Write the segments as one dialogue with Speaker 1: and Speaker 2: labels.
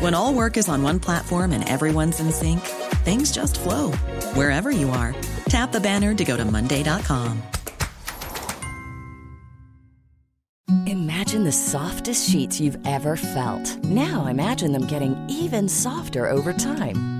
Speaker 1: When all work is on one platform and everyone's in sync, things just flow wherever you are. Tap the banner to go to Monday.com.
Speaker 2: Imagine the softest sheets you've ever felt. Now imagine them getting even softer over time.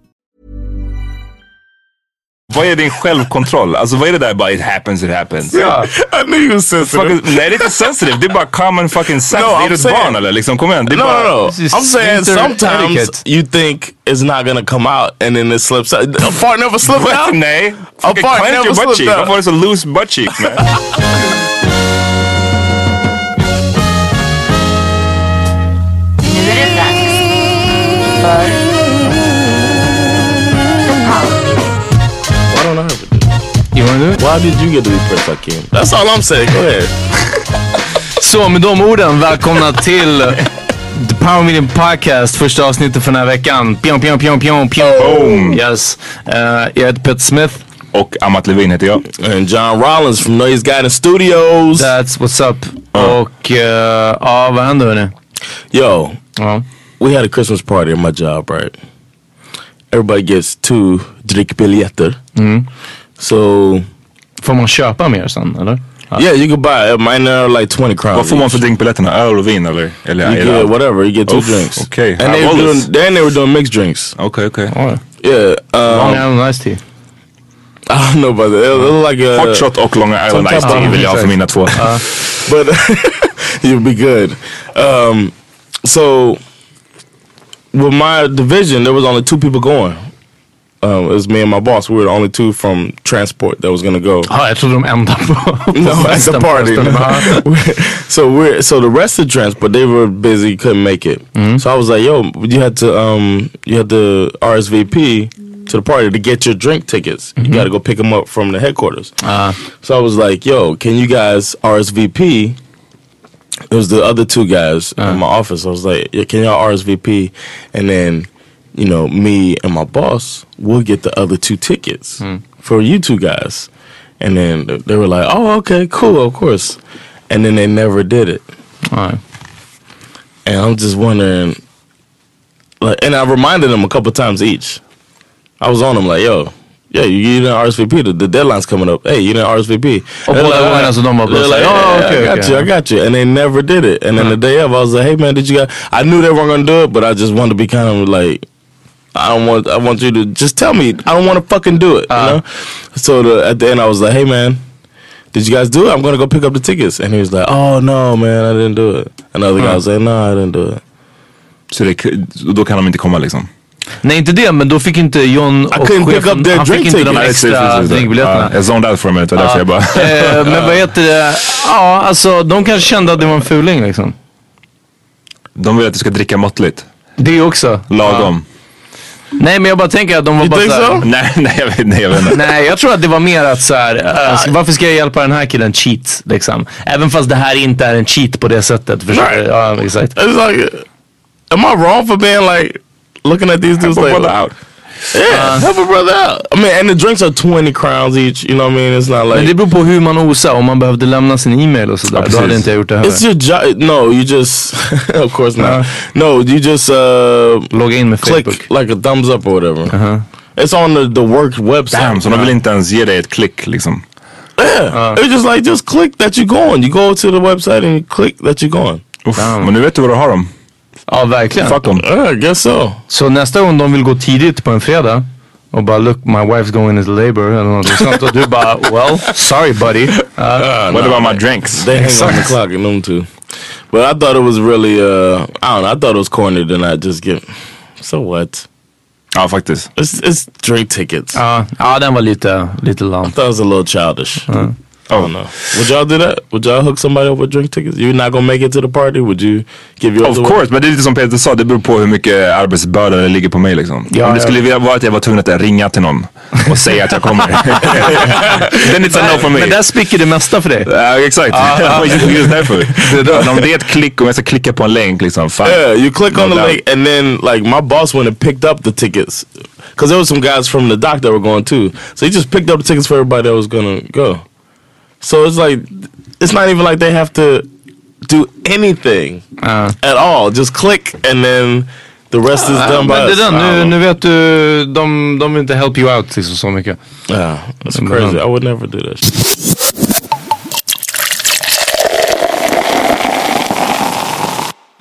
Speaker 3: Vad är din självkontroll? Alltså vad är det där bara it happens, it happens?
Speaker 4: Yeah, I knew you was sensitive.
Speaker 3: Fucking, nej det är inte sensitive, det är bara common fucking sense.
Speaker 4: No,
Speaker 3: det är
Speaker 4: I'm
Speaker 3: ett barn eller liksom, kom igen. Det är
Speaker 4: No,
Speaker 3: bara,
Speaker 4: no, no. I'm saying sometimes
Speaker 5: etiquette.
Speaker 4: you think it's not gonna come out and then it slips out. A fart never slipped out?
Speaker 3: Nej.
Speaker 4: A fart never
Speaker 3: your butt cheek.
Speaker 4: out.
Speaker 3: Varför är det så loose butt cheeks man?
Speaker 6: Nu är det dags för
Speaker 5: You wanna do it?
Speaker 4: Why did you get to be first, Hakeem? That's all I'm saying. Go ahead.
Speaker 5: Så med de orden, välkomna till The Power Meeting Podcast, första avsnittet för den här veckan. Pion, pion, pion, pion, pion.
Speaker 3: Boom.
Speaker 5: Yes. Uh, jag heter Peter Smith.
Speaker 3: Och Amat Levin heter jag.
Speaker 4: And John Rollins from Noise Guidance Studios.
Speaker 5: That's what's up. Och uh, ja, vad händer hörni?
Speaker 4: Yo,
Speaker 5: Ja.
Speaker 4: we had a Christmas party at my job, right? Everybody gets two drickbiljetter. So
Speaker 5: Får man köpa mer sen eller?
Speaker 4: yeah, you could buy it. Mine are like twenty crowns.
Speaker 3: Vad får man
Speaker 4: each.
Speaker 3: för drinkbiljetterna? Öl och vin eller? eller
Speaker 4: You
Speaker 3: är
Speaker 4: get
Speaker 3: det-
Speaker 4: whatever. You get two
Speaker 3: Oof,
Speaker 4: drinks.
Speaker 3: okay.
Speaker 4: And they were doing. Then they were doing mixed drinks.
Speaker 3: Okay, okay.
Speaker 5: Ja.
Speaker 4: Yeah.
Speaker 5: Long
Speaker 4: Um,
Speaker 5: Island Iced Tea.
Speaker 4: I don't know about that. It looked like a
Speaker 3: Hot shot och Long Island
Speaker 4: Some
Speaker 3: Ice
Speaker 4: type
Speaker 3: Tea
Speaker 4: of-
Speaker 3: vill jag ha för mina två.
Speaker 4: but you'll be good. Um, so with my division, there was only two people going. Um, it was me and my boss. We were the only two from transport that was gonna go.
Speaker 5: Ah, ja, jag trodde de enda på, på
Speaker 4: No, at the party. So we're so the rest of the transport they were busy, couldn't make it. Mm-hmm. So I was like, "Yo, you had to um, you had to RSVP to the party to get your drink tickets. You mm-hmm. got to go pick them up from the headquarters." Ah. So I was like, "Yo, can you guys RSVP?" It was the other two guys in ah. my office. I was like, yeah, "Can y'all RSVP?" And then, you know, me and my boss will get the other two tickets for you two guys. And then they were like, "Oh, okay, cool, of course." And then they never did it.
Speaker 5: Nej.
Speaker 4: And I'm just wondering, like, and I reminded them a couple times each. I was on them like, "Yo, yeah, you, you didn't RSVP. The, the deadline's coming up. Hey, you didn't RSVP."
Speaker 5: Och
Speaker 4: They're
Speaker 5: båda
Speaker 4: like,
Speaker 5: så
Speaker 4: they're like,
Speaker 5: "Oh,
Speaker 4: "Yeah,
Speaker 5: okay,
Speaker 4: I got
Speaker 5: okay."
Speaker 4: you, I got you," and they never did it. And then the day of, I was like, "Hey, man, did you guys?" I knew they weren't gonna do it, but I just wanted to be kind of like. I don't want. I want you to just tell me. I don't want to fucking do it. You know. So the, at the end, I was like, "Hey, man, did you guys do it? I'm gonna go pick up the tickets." And he was like, "Oh no, man, I didn't do it." Another guy was like, "No, I didn't do it."
Speaker 3: Så det, då kan de inte komma liksom?
Speaker 5: Nej inte det, men då fick inte John och
Speaker 4: couldn't pick
Speaker 5: chefen,
Speaker 4: up their
Speaker 5: han fick
Speaker 4: drink
Speaker 5: inte de extra drinkbiljetterna.
Speaker 3: Ja, Jag zonade out for a minute, det var därför jag bara...
Speaker 5: Eh, men vad heter det? Ja, alltså de kanske kände att det var en fuling liksom.
Speaker 3: De vill att du ska dricka måttligt.
Speaker 5: Det också.
Speaker 3: Lagom.
Speaker 5: Nej men jag bara tänker att de var
Speaker 4: You
Speaker 5: bara
Speaker 4: think
Speaker 5: så här,
Speaker 4: so?
Speaker 3: Nej, nej jag vet, nej, jag vet inte.
Speaker 5: Nej jag tror att det var mer att så här, eh, ska- varför ska jag hjälpa den här killen cheat liksom? Även fast det här inte är en cheat på det sättet. Förstår?
Speaker 4: Right.
Speaker 5: Ja exakt.
Speaker 4: It's like, am I wrong for being like looking at these dudes like,
Speaker 3: out.
Speaker 4: Yeah, help a brother out. I mean, and the drinks are 20 crowns each. You know what I mean? It's not like...
Speaker 5: Men det beror på hur man osar. Om man behövde lämna sin e-mail och sådär.
Speaker 3: Ja,
Speaker 5: då
Speaker 3: precis.
Speaker 5: hade inte jag gjort det heller.
Speaker 4: It's your job. No, you just... of course not.
Speaker 5: Uh.
Speaker 4: no, you just uh,
Speaker 5: Logga in med
Speaker 4: click
Speaker 5: Facebook.
Speaker 4: like a thumbs up or whatever.
Speaker 5: Uh-huh.
Speaker 4: It's on the, the work website.
Speaker 3: Damn, så de vill inte ens ge dig ett klick liksom.
Speaker 4: Yeah. It's just like, just click that you're going. You go to the website and you click that you're going.
Speaker 3: Uff,
Speaker 5: Damn.
Speaker 3: men nu vet du vad du har dem.
Speaker 5: Ja, verkligen.
Speaker 3: Fuck dem.
Speaker 4: Yeah, I guess so.
Speaker 5: Så nästa gång de vill gå tidigt på en fredag och bara look my wife's going into labor eller något sånt och du bara well sorry buddy. Uh,
Speaker 4: Uh,
Speaker 3: What
Speaker 4: no,
Speaker 3: about my drinks?
Speaker 4: They hang on the clock at noon too. But I thought it was really, uh, I don't know, I thought it was corny to not just get, so what?
Speaker 3: Ja, faktiskt.
Speaker 4: It's, it's drink tickets.
Speaker 5: ja, ja, den var lite, lite
Speaker 4: I
Speaker 5: lam.
Speaker 4: thought it was a little childish. I don't know. Would y'all do that? Would y'all hook somebody up with drink tickets? You're not gonna make it to the party? Would you give your
Speaker 3: Of course, men det är lite som Peter sa, det beror på hur mycket arbetsbörda det ligger på mig liksom.
Speaker 5: Ja,
Speaker 3: Om det
Speaker 5: ja.
Speaker 3: skulle vara att jag var tvungen att ringa till någon och säga att jag kommer. Then it's a no for me.
Speaker 5: Men där spricker det mesta för dig.
Speaker 3: Ja, exakt. just, just därför. Om det är ett klick, om jag ska klicka på en länk liksom, fine.
Speaker 4: Yeah, you click on
Speaker 3: No
Speaker 4: the
Speaker 3: doubt.
Speaker 4: link and then like my boss went and picked up the tickets because there was some guys from the dock that were going too. So he just picked up the tickets for everybody that was gonna go. So it's like it's not even like they have to do anything
Speaker 5: Ja.
Speaker 4: at all. Just click and then the rest is done by
Speaker 5: Men det
Speaker 4: us.
Speaker 5: där, nu, nu vet du, de, de vill inte help you out liksom så mycket.
Speaker 4: Yeah, that's crazy.
Speaker 5: but,
Speaker 4: I would never do that. Shit.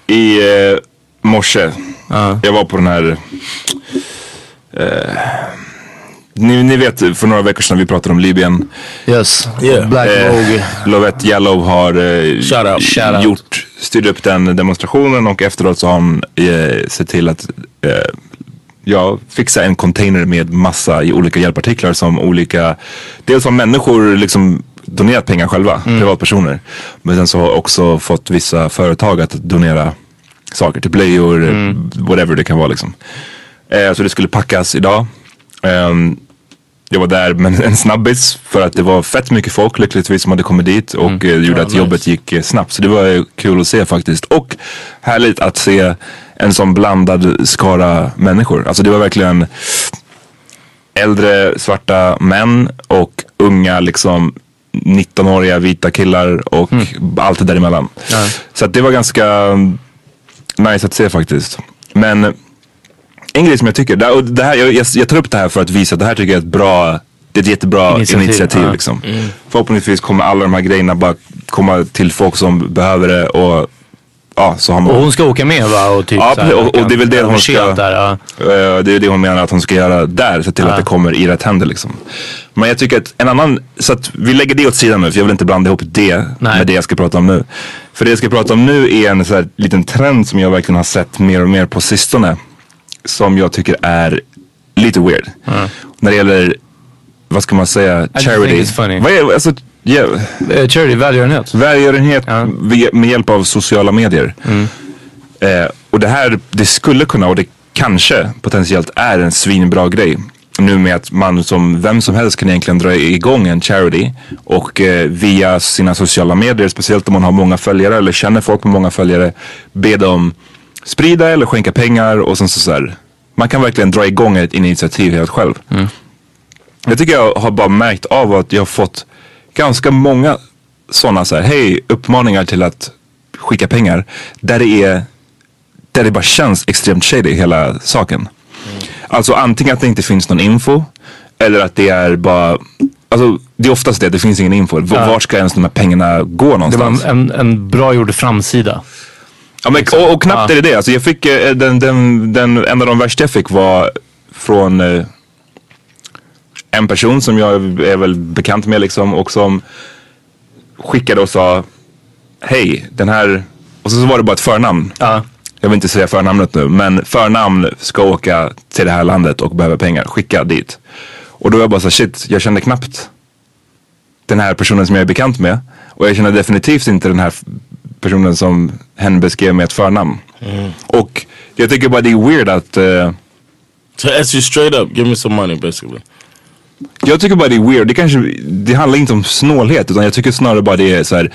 Speaker 3: I eh, morse,
Speaker 5: Ja.
Speaker 3: jag var på den här... Eh, ni, ni vet, för några veckor sedan vi pratade om Libyen.
Speaker 5: Yes.
Speaker 4: Yeah.
Speaker 5: Black Vogue.
Speaker 3: Eh, Lovette Yellow har eh,
Speaker 4: Shout out.
Speaker 5: Shout out.
Speaker 3: gjort, styrt upp den demonstrationen och efteråt så har hon eh, sett till att eh, ja, fixa en container med massa i olika hjälpartiklar som olika, dels har människor liksom donerat pengar själva, privatpersoner. Men sen så har också fått vissa företag att donera saker, till blöjor, eh, whatever det kan vara liksom. Eh, så det skulle packas idag. Ehm, jag var där med en snabbis för att det var fett mycket folk lyckligtvis som hade kommit dit och eh, det gjorde att jobbet gick eh, snabbt. Så det var eh, kul att se faktiskt. Och härligt att se en sån blandad skara människor. Alltså det var verkligen äldre svarta män och unga liksom 19-åriga vita killar och allt det däremellan. Så att det var ganska mm, nice att se faktiskt. Men en grej som jag tycker, det, och det här, jag, jag, tar upp det här för att visa att det här tycker jag är ett bra, det är ett jättebra
Speaker 5: Initiativ,
Speaker 3: initiativ.
Speaker 5: ja.
Speaker 3: liksom. Förhoppningsvis kommer alla de här grejerna bara komma till folk som behöver det och ja, så har man
Speaker 5: Och hon ska åka med va? Och, typ
Speaker 3: Ja,
Speaker 5: så här,
Speaker 3: och- och det är väl det hon ska-
Speaker 5: Där, ja.
Speaker 3: Eh, Det är det hon menar att hon ska göra där, se till att det kommer i rätt händer liksom. Men jag tycker att en annan, så att vi lägger det åt sidan nu för jag vill inte blanda ihop det
Speaker 5: Nej.
Speaker 3: med det jag ska prata om nu. För det jag ska prata om nu är en så här liten trend som jag verkligen har sett mer och mer på sistone. Som jag tycker är lite weird. När det gäller, vad ska man säga, charity. Vad är, alltså, yeah,
Speaker 5: Eh, Charity, välgörenhet.
Speaker 3: Välgörenhet ve- med hjälp av sociala medier. Eh, och det här, det skulle kunna och det kanske potentiellt är en svinbra grej. Nu med att man som vem som helst kan egentligen dra igång en charity och eh, via sina sociala medier, speciellt om man har många följare eller känner folk med många följare, be dem sprida eller skänka pengar och sen så, så här. Man kan verkligen dra igång ett initiativ helt själv. Jag tycker jag har bara märkt av att jag har fått ganska många sådana så här, hej, uppmaningar till att skicka pengar. Där det är, där det bara känns extremt shady hela saken. Alltså antingen att det inte finns någon info. Eller att det är bara, alltså det är oftast det, det finns ingen info. V- Vart ska ens de här pengarna gå
Speaker 5: Det var
Speaker 3: någonstans?
Speaker 5: en, en, en bra gjord framsida.
Speaker 3: Ja, men, och, och knappt är det det. Alltså, jag fick, eh, den, den, den, en av de värsta jag fick var från eh, en person som jag är väl bekant med liksom och som skickade och sa Hej, den här, och så, så var det bara ett förnamn.
Speaker 5: Ja.
Speaker 3: Jag vill inte säga förnamnet nu, men förnamn ska åka till det här landet och behöver pengar. Skicka dit. Och då var jag bara så shit, jag kände knappt den här personen som jag är bekant med. Och jag känner definitivt inte den här personen som hen beskrev med ett förnamn. Och jag tycker bara det är weird att eh,
Speaker 4: To ask you straight up, give me some money basically.
Speaker 3: Jag tycker bara det är weird. Det, kanske, det handlar inte om snålhet utan jag tycker snarare bara det är så här.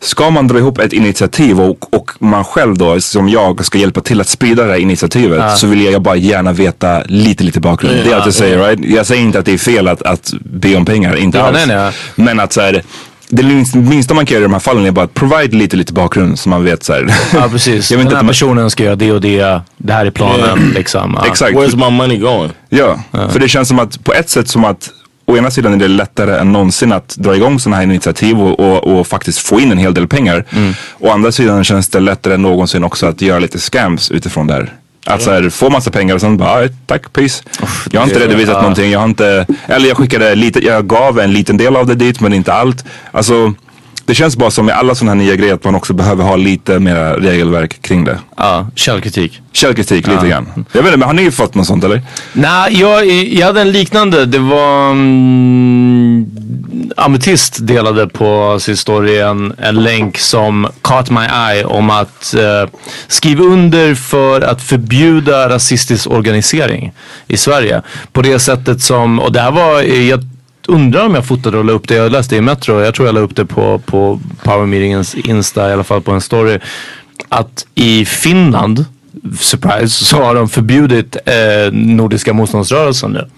Speaker 3: Ska man dra ihop ett initiativ och, och man själv då som jag ska hjälpa till att sprida det här initiativet så vill jag bara gärna veta lite lite bakgrund. det är allt jag säger right? Jag säger inte att det är fel att, att be om pengar, inte
Speaker 5: Ja,
Speaker 3: alls.
Speaker 5: nej, nej.
Speaker 3: Men att så här, det minsta, man kan göra i de här fallen är bara att provide lite lite bakgrund så man vet så här.
Speaker 5: Ja precis.
Speaker 3: Jag vet
Speaker 5: Den
Speaker 3: inte
Speaker 5: här
Speaker 3: att man-
Speaker 5: personen ska göra det och det. Det här är planen liksom. Ja.
Speaker 3: Exakt.
Speaker 4: Where's my money going?
Speaker 3: Ja, för det känns som att på ett sätt som att å ena sidan är det lättare än någonsin att dra igång sådana här initiativ och, och, och faktiskt få in en hel del pengar. Å andra sidan känns det lättare än någonsin också att göra lite scams utifrån där. Att så här, få massa pengar och sen bara, "Ah, tack, peace. jag har inte redovisat någonting. Jag har inte, eller jag skickade lite, jag gav en liten del av det dit men inte allt. Alltså, det känns bara som med alla sådana här nya grejer att man också behöver ha lite mera regelverk kring det.
Speaker 5: Ja, källkritik.
Speaker 3: Källkritik lite grann. Jag vet inte, men har ni fått något sånt eller?
Speaker 5: Nej, jag, jag hade en liknande. Det var mm, Ametist delade på sin story en, en länk som caught my eye om att eh, skriva under för att förbjuda rasistisk organisering i Sverige. På det sättet som, och det här var, jag undrar om jag fotade och la upp det. Jag läste i Metro. Jag tror jag la upp det på, på Power Meetingens Insta, i alla fall på en story. Att i Finland, surprise, så har de förbjudit eh, Nordiska motståndsrörelsen nu.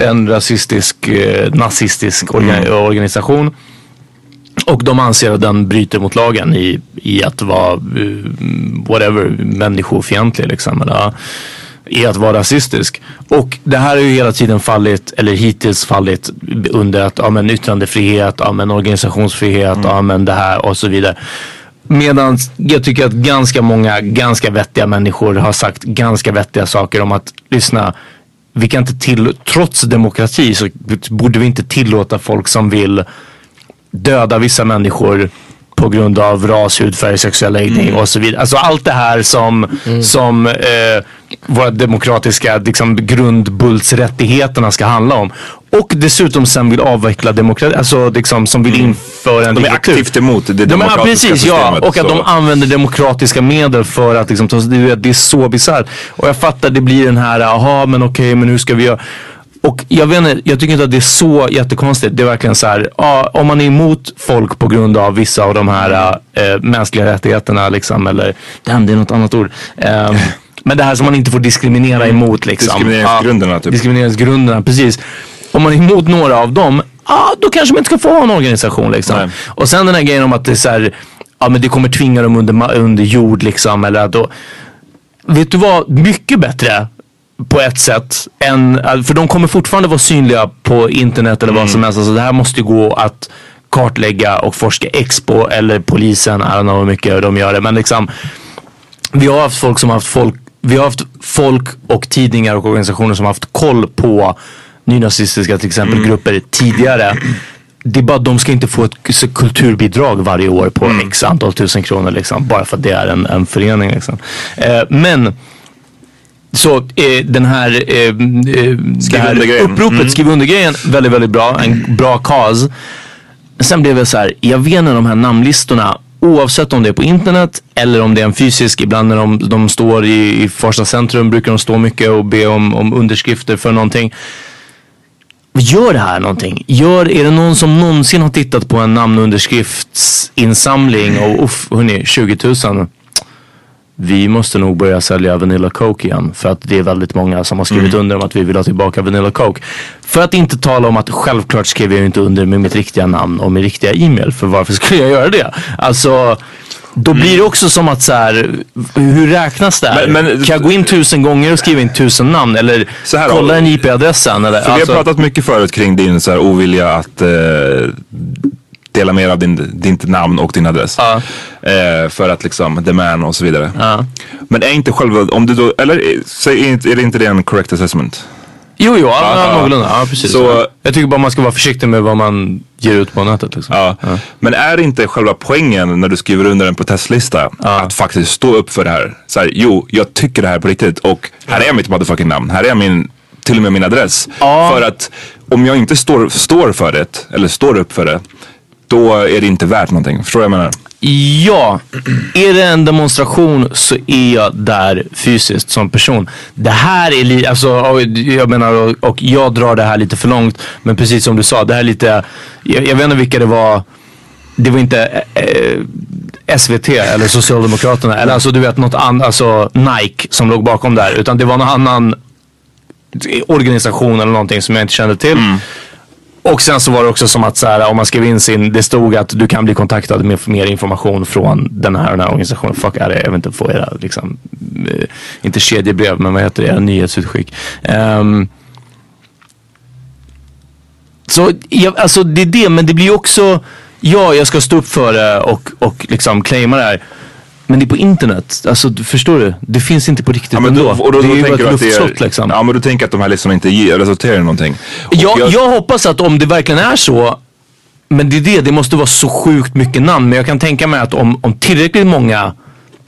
Speaker 5: En rasistisk, eh, nazistisk orga- organisation. Och de anser att den bryter mot lagen i, i att vara eh, whatever, människofientlig liksom. Eller, i att vara rasistisk. Och det här har ju hela tiden fallit, eller hittills fallit under att ja, men yttrandefrihet, ja, men organisationsfrihet, ja, men det här och så vidare. Medan jag tycker att ganska många ganska vettiga människor har sagt ganska vettiga saker om att lyssna, vi kan inte till, trots demokrati så borde vi inte tillåta folk som vill döda vissa människor på grund av ras, hudfärg, sexuell läggning och så vidare. Alltså allt det här som, som eh, våra demokratiska liksom, grundbultsrättigheterna ska handla om. Och dessutom sen vill avveckla demokrati, alltså liksom, som vill införa en
Speaker 3: De är
Speaker 5: diktatur.
Speaker 3: aktivt emot det
Speaker 5: De
Speaker 3: demokratiska
Speaker 5: precis, ja.
Speaker 3: systemet.
Speaker 5: Och att
Speaker 3: så-
Speaker 5: de använder demokratiska medel för att liksom, det, är- så bisarrt. Och jag fattar, det blir den här, jaha men okej men hur ska vi göra? Och jag vet inte, jag tycker inte att det är så jättekonstigt. Det är verkligen så här, ja, om man är emot folk på grund av vissa av de här äh, mänskliga rättigheterna liksom, eller, damn det är något annat ord. Ehm, men det här som man inte får diskriminera emot liksom.
Speaker 3: Diskrimineringsgrunderna, typ.
Speaker 5: Diskrimineringsgrunderna, precis. Om man är emot några av dem, ja då kanske man inte ska få ha en organisation liksom.
Speaker 3: Nej.
Speaker 5: Och sen den här grejen om att det är så här, ja men det kommer tvinga dem under, under jord liksom. Eller att då, vet du vad, mycket bättre på ett sätt. Än, för de kommer fortfarande vara synliga på internet eller vad som helst. Alltså det här måste ju gå att kartlägga och forska Expo eller polisen. I don't know hur mycket de gör det. Men liksom, vi har haft folk som har haft folk, vi har haft folk och tidningar och organisationer som har haft koll på nynazistiska till exempel grupper tidigare. Det är bara de ska inte få ett kulturbidrag varje år på x antal tusen kronor liksom. Bara för att det är en, en förening liksom. Eh, men så eh, den här, eh, eh, det här uppropet, skriv under grejen, väldigt, väldigt bra. En bra cause. Sen blev det så här, jag vet inte de här namnlistorna, oavsett om det är på internet eller om det är en fysisk, ibland när de, de står i, i Farsta centrum brukar de stå mycket och be om, om underskrifter för någonting. Gör det här någonting? Gör, är det någon som någonsin har tittat på en namnunderskriftsinsamling och uff, hörni, 20 000. Vi måste nog börja sälja Vanilla Coke igen för att det är väldigt många som har skrivit under om att vi vill ha tillbaka Vanilla Coke. För att inte tala om att självklart skrev jag inte under med mitt riktiga namn och min riktiga e-mail. För varför skulle jag göra det? Alltså, då blir det också som att så här, hur räknas det här?
Speaker 3: Men- men-
Speaker 5: kan jag gå in tusen gånger och skriva in tusen namn? Eller
Speaker 3: Så här
Speaker 5: kolla en IP-adress sen? Eller,
Speaker 3: För
Speaker 5: alltså,
Speaker 3: vi har pratat mycket förut kring din så här, ovilja att eh, dela med av din, ditt namn och din adress.
Speaker 5: Ja.
Speaker 3: Eh, för att liksom, the man och så vidare.
Speaker 5: Ja.
Speaker 3: Men är inte själva, om du då, eller eh, säg, är det inte det en correct assessment?
Speaker 5: Jo, jo, ja,
Speaker 3: Ja, ja.
Speaker 5: någorlunda. Ja, precis.
Speaker 3: Så-
Speaker 5: jag tycker bara man ska vara försiktig med vad man ger ut på nätet. Liksom.
Speaker 3: Ja. Men är inte själva poängen när du skriver under en protestlista att faktiskt stå upp för det här? Så här, jo, jag tycker det här på riktigt och här är mitt motherfucking namn. Här är min, till och med min adress.
Speaker 5: Ja.
Speaker 3: För att om jag inte står, står för det, eller står upp för det, då är det inte värt någonting. Förstår du vad jag menar?
Speaker 5: Ja, är det en demonstration så är jag där fysiskt som person. Det här är lite, alltså, jag menar, och, jag drar det här lite för långt. Men precis som du sa, det här är lite, jag, jag vet inte vilka det var det var inte eh, SVT eller Socialdemokraterna eller alltså du vet något annat, alltså Nike som låg bakom där. Utan det var någon annan organisation eller någonting som jag inte kände till. Och sen så var det också som att så här, om man skrev in sin, det stod att du kan bli kontaktad med mer information från den här, den här organisationen. Fuck är det, jag vill inte få era, liksom, eh, inte kedjebrev, men vad heter det, era nyhetsutskick. Um, så jag, alltså det är det, men det blir också, ja jag ska stå upp för det och, och liksom claima det här. Men det är på internet, alltså förstår du? Det finns inte på riktigt
Speaker 3: Ja, men
Speaker 5: ändå.
Speaker 3: då, och då,
Speaker 5: det
Speaker 3: då
Speaker 5: är ju bara ett luftslott liksom.
Speaker 3: Ja men du tänker att de här listorna inte ger, resulterar i någonting. Och
Speaker 5: Jag, jag hoppas att om det verkligen är så, men det är det, det måste vara så sjukt mycket namn. Men jag kan tänka mig att om, om tillräckligt många,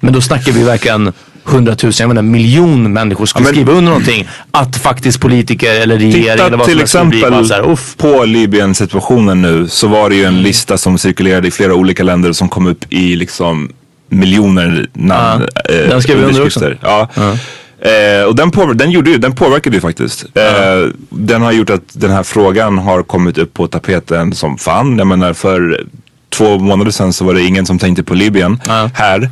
Speaker 5: men då snackar vi verkligen hundratusen, jag menar en miljon människor skulle
Speaker 3: Ja, men-
Speaker 5: skriva under någonting. Att faktiskt politiker eller regering eller vad
Speaker 3: till
Speaker 5: som bli
Speaker 3: exempel
Speaker 5: så här, uff.
Speaker 3: på Libyen-situationen nu så var det ju en lista som cirkulerade i flera olika länder som kom upp i liksom miljoner namn.
Speaker 5: Ja,
Speaker 3: eh,
Speaker 5: den skrev vi under
Speaker 3: underskrifter. Ja. Eh, och den, påver- den, gjorde ju, den påverkade ju faktiskt. Eh, den har gjort att den här frågan har kommit upp på tapeten som fan. Jag menar för två månader sedan så var det ingen som tänkte på Libyen
Speaker 5: Ja.
Speaker 3: här.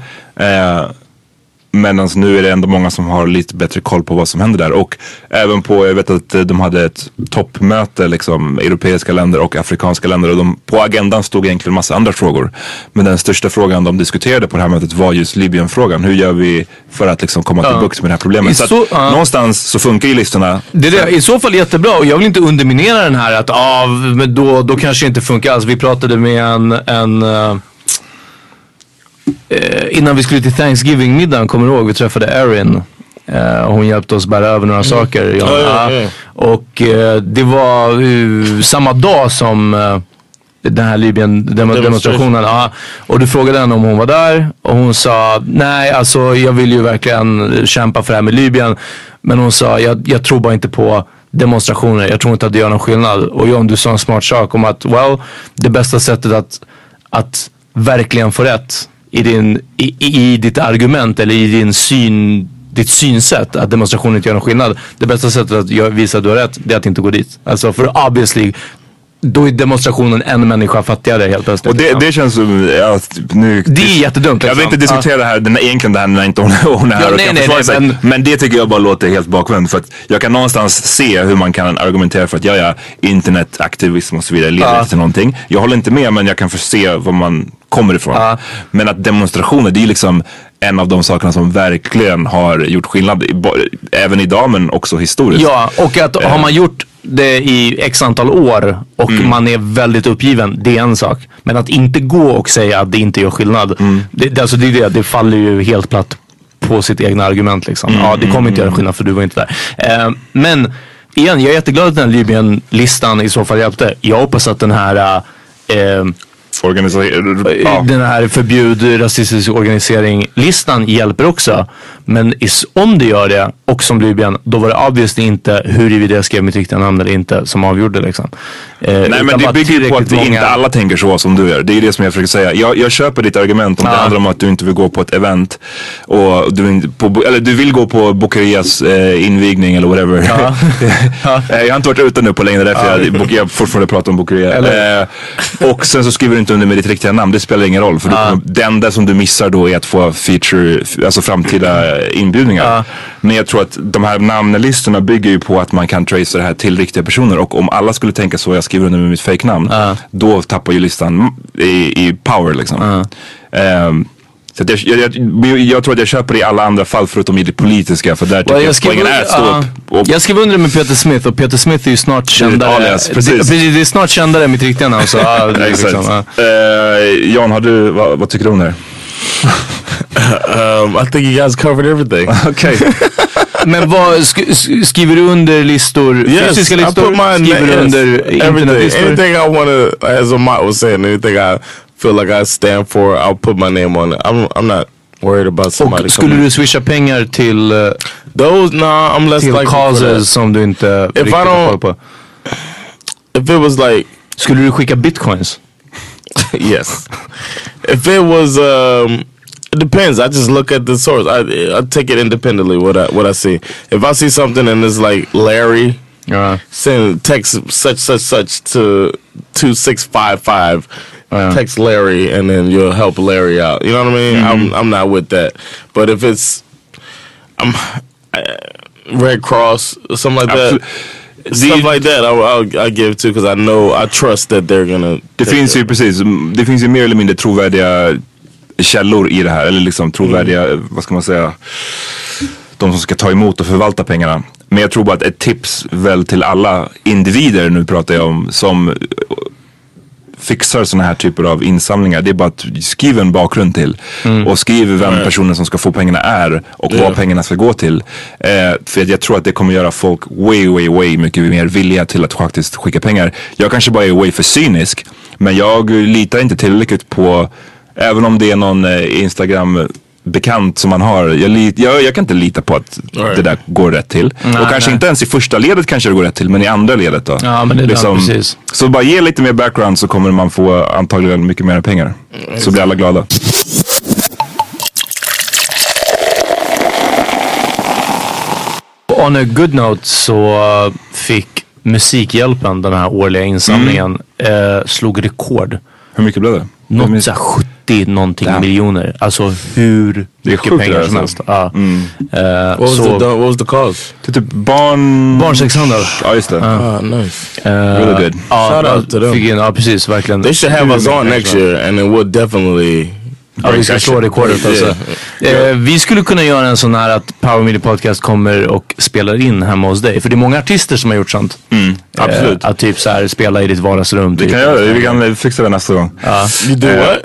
Speaker 3: Men alltså nu är det ändå många som har lite bättre koll på vad som händer där. Och även på, jag vet att eh, de hade ett toppmöte, liksom europeiska länder och afrikanska länder. Och de, på agendan stod egentligen massa andra frågor. Men den största frågan de diskuterade på det här mötet var just Libyen-frågan. Hur gör vi för att liksom komma till bukt med det här problemet?
Speaker 5: I
Speaker 3: Så, att
Speaker 5: så- ja.
Speaker 3: någonstans så funkar ju listorna.
Speaker 5: Det är I så fall jättebra och jag vill inte underminera den här att ah, men då, då kanske det inte funkar alls. Vi pratade med en, en eh, eh, innan vi skulle till Thanksgiving-middagen, kommer du ihåg? Vi träffade Erin. Eh, hon hjälpte oss bära över några saker. Ja,
Speaker 4: Ja, ja, ja.
Speaker 5: Och eh, det var eh, samma dag som eh, den här Libyen-demonstrationen. Ja. Och du frågade henne om hon var där och hon sa nej alltså jag vill ju verkligen kämpa för det här med Libyen. Men hon sa jag, jag tror bara inte på demonstrationer. Jag tror inte att det gör någon skillnad. Och John du sa en smart sak om att well det bästa sättet att, att verkligen få rätt i, din, i, i, ditt argument eller i din syn ditt synsätt att demonstrationer inte gör någon skillnad. Det bästa sättet att visa att du har rätt, det är att inte gå dit. Alltså för obviously, då är demonstrationen en människa fattigare helt plötsligt.
Speaker 3: Och det,
Speaker 5: liksom.
Speaker 3: det känns som, ja, nu,
Speaker 5: Det är jättedumt,
Speaker 3: Jag vill
Speaker 5: liksom.
Speaker 3: inte diskutera det här, den, egentligen det här när inte hon, hon är här
Speaker 5: Ja,
Speaker 3: och
Speaker 5: nej,
Speaker 3: kan
Speaker 5: nej,
Speaker 3: försvara sig.
Speaker 5: men-
Speaker 3: Men... det tycker jag bara låter helt bakvänt. För att jag kan någonstans se hur man kan argumentera för att ja, ja, internetaktivism och så vidare leder inte till någonting. Jag håller inte med men jag kan förse var man kommer ifrån.
Speaker 5: Ja.
Speaker 3: Men att demonstrationer, det är liksom en av de sakerna som verkligen har gjort skillnad. Även idag men också historiskt.
Speaker 5: Ja, och att har man gjort det i x antal år och
Speaker 3: Mm.
Speaker 5: man är väldigt uppgiven, det är en sak. Men att inte gå och säga att det inte gör skillnad,
Speaker 3: Mm.
Speaker 5: det, alltså det, det, det faller ju helt platt på sitt egna argument. Liksom.
Speaker 3: Mm,
Speaker 5: Ja, det kommer inte göra skillnad för du var inte där. Eh, men igen, jag är jätteglad att den här Libyen-listan i så fall hjälpte. Jag hoppas att den här eh,
Speaker 3: Organisa- ja.
Speaker 5: den här förbjud rasistisk organisering-listan hjälper också. Men is, om det gör det, och som Libyen, då var det obviously inte huruvida jag skrev mitt riktiga namn eller inte som avgjorde liksom. Eh,
Speaker 3: Nej men det bygger på att
Speaker 5: tillräckligt
Speaker 3: inte alla tänker så som du gör. Det är det som jag försöker säga. Jag, jag köper ditt argument om det
Speaker 5: Ja.
Speaker 3: handlar om att du inte vill gå på ett event. Och du, på, eller du vill gå på Bokerias eh, invigning eller whatever. Eh, jag har inte varit ute nu på länge därför jag, bok- jag fortfarande pratar om Bokeria. Eh, och sen så skriver du inte under med ditt riktiga namn. Det spelar ingen roll. För kommer, det enda som du missar då är att få feature, alltså framtida inbjudningar. Men jag tror att de här namnlistorna bygger ju på att man kan tracea det här till riktiga personer. Och om alla skulle tänka så, jag skriver under med mitt fake-namn. Då tappar ju listan i, i power liksom. Ehm, så att jag, jag, jag, jag tror att jag köper det i alla andra fall förutom i det politiska. För där tycker
Speaker 5: Well,
Speaker 3: jag att poängen är att stå
Speaker 5: ja.
Speaker 3: upp. Och,
Speaker 5: jag skrev under det med Peter Smith och Peter Smith är ju snart kändare.
Speaker 3: alias,
Speaker 5: det,
Speaker 3: precis.
Speaker 5: precis, det är snart kändare än mitt riktiga namn. Så, det
Speaker 3: Exakt.
Speaker 5: liksom, ja.
Speaker 3: Eh, Jan, har du, vad, vad tycker du om det här?
Speaker 4: Um, I think you guys covered everything.
Speaker 3: Okej.
Speaker 5: Men vad, sk sk skriver du under listor,
Speaker 4: yes,
Speaker 5: fysiska
Speaker 4: I
Speaker 5: listor?
Speaker 4: put my
Speaker 5: skriver du
Speaker 4: yes,
Speaker 5: under
Speaker 4: everything.
Speaker 5: internetlistor?
Speaker 4: Anything I want to, as Amat was saying, anything I feel like I stand for, I'll put my name on it. I'm, I'm not worried about somebody.
Speaker 5: Och skulle
Speaker 4: coming-
Speaker 5: du swisha pengar till, eh,
Speaker 4: Those, nah, I'm less
Speaker 5: till
Speaker 4: that.
Speaker 5: causes som du inte riktigt
Speaker 4: I
Speaker 5: har
Speaker 4: don't-
Speaker 5: på?
Speaker 4: If it was like
Speaker 5: Skulle du skicka bitcoins?
Speaker 4: yes. If it was, um, it depends. I just look at the source. I I take it independently. What I what I see. If I see something and it's like Larry
Speaker 5: Ja.
Speaker 4: send text such such such to two six five five, text Larry and then you'll help Larry out. You know what I mean? I'm I'm not with that. But if it's I'm uh, Red Cross something like that.
Speaker 3: Absolut-
Speaker 4: Stuff
Speaker 3: Det-
Speaker 4: like that I, I'll, I give to because I know I trust that they're gonna.
Speaker 3: Det finns
Speaker 4: care.
Speaker 3: ju precis, mm, det finns ju mer eller mindre trovärdiga källor i det här. Eller liksom trovärdiga, vad ska man säga, de som ska ta emot och förvalta pengarna. Men jag tror bara att ett tips väl till alla individer, nu pratar jag om, som fixar sådana här typer av insamlingar. Det är bara att skriv en bakgrund till. Och skriv vem personen som ska få pengarna är och
Speaker 4: Ja.
Speaker 3: vad pengarna ska gå till. Eh, för jag tror att det kommer göra folk way, way, way mycket mer villiga till att faktiskt skicka pengar. Jag kanske bara är way för cynisk. Men jag litar inte tillräckligt på, även om det är någon eh, Instagram bekant som man har. Jag, jag, jag kan inte lita på att
Speaker 4: Right.
Speaker 3: det där går rätt till. och kanske
Speaker 5: nej.
Speaker 3: inte ens i första ledet kanske det går rätt till, men i andra ledet då.
Speaker 5: Ja, men det är det, precis.
Speaker 3: Så bara ge lite mer background så kommer man få antagligen mycket mer pengar. Så blir alla glada.
Speaker 5: On a good note så uh, fick Musikhjälpen, den här årliga insamlingen,
Speaker 3: Mm.
Speaker 5: eh, slog rekord.
Speaker 3: Hur mycket blev det?
Speaker 5: Något såhär 70 någonting
Speaker 3: Damn.
Speaker 5: miljoner. Alltså hur mycket
Speaker 3: sjukt
Speaker 5: pengar
Speaker 3: det
Speaker 5: som
Speaker 3: alltså.
Speaker 5: helst. Ja. Eh,
Speaker 4: What was,
Speaker 5: så,
Speaker 4: the, what was the cause?
Speaker 3: Det är typ barn...
Speaker 5: Barnsexhandel.
Speaker 3: Ja just det.
Speaker 4: Ah, nice.
Speaker 5: Eh,
Speaker 3: Really good.
Speaker 5: Ja,
Speaker 4: Shout out to them.
Speaker 5: fick in, ja precis, verkligen.
Speaker 4: They should have us on next year, and it would definitely.
Speaker 5: Ja, vi ska slå rekordet alltså.
Speaker 4: Yeah.
Speaker 5: Eh, vi skulle kunna göra en sån här att Power Media Podcast kommer och spelar in hemma hos dig. För det är många artister som har gjort sånt.
Speaker 3: absolut.
Speaker 5: Eh, att typ så här spela i ditt vardagsrum. Typ.
Speaker 3: kan göra det. Vi kan fixa det nästa gång.
Speaker 4: You do
Speaker 3: Eh?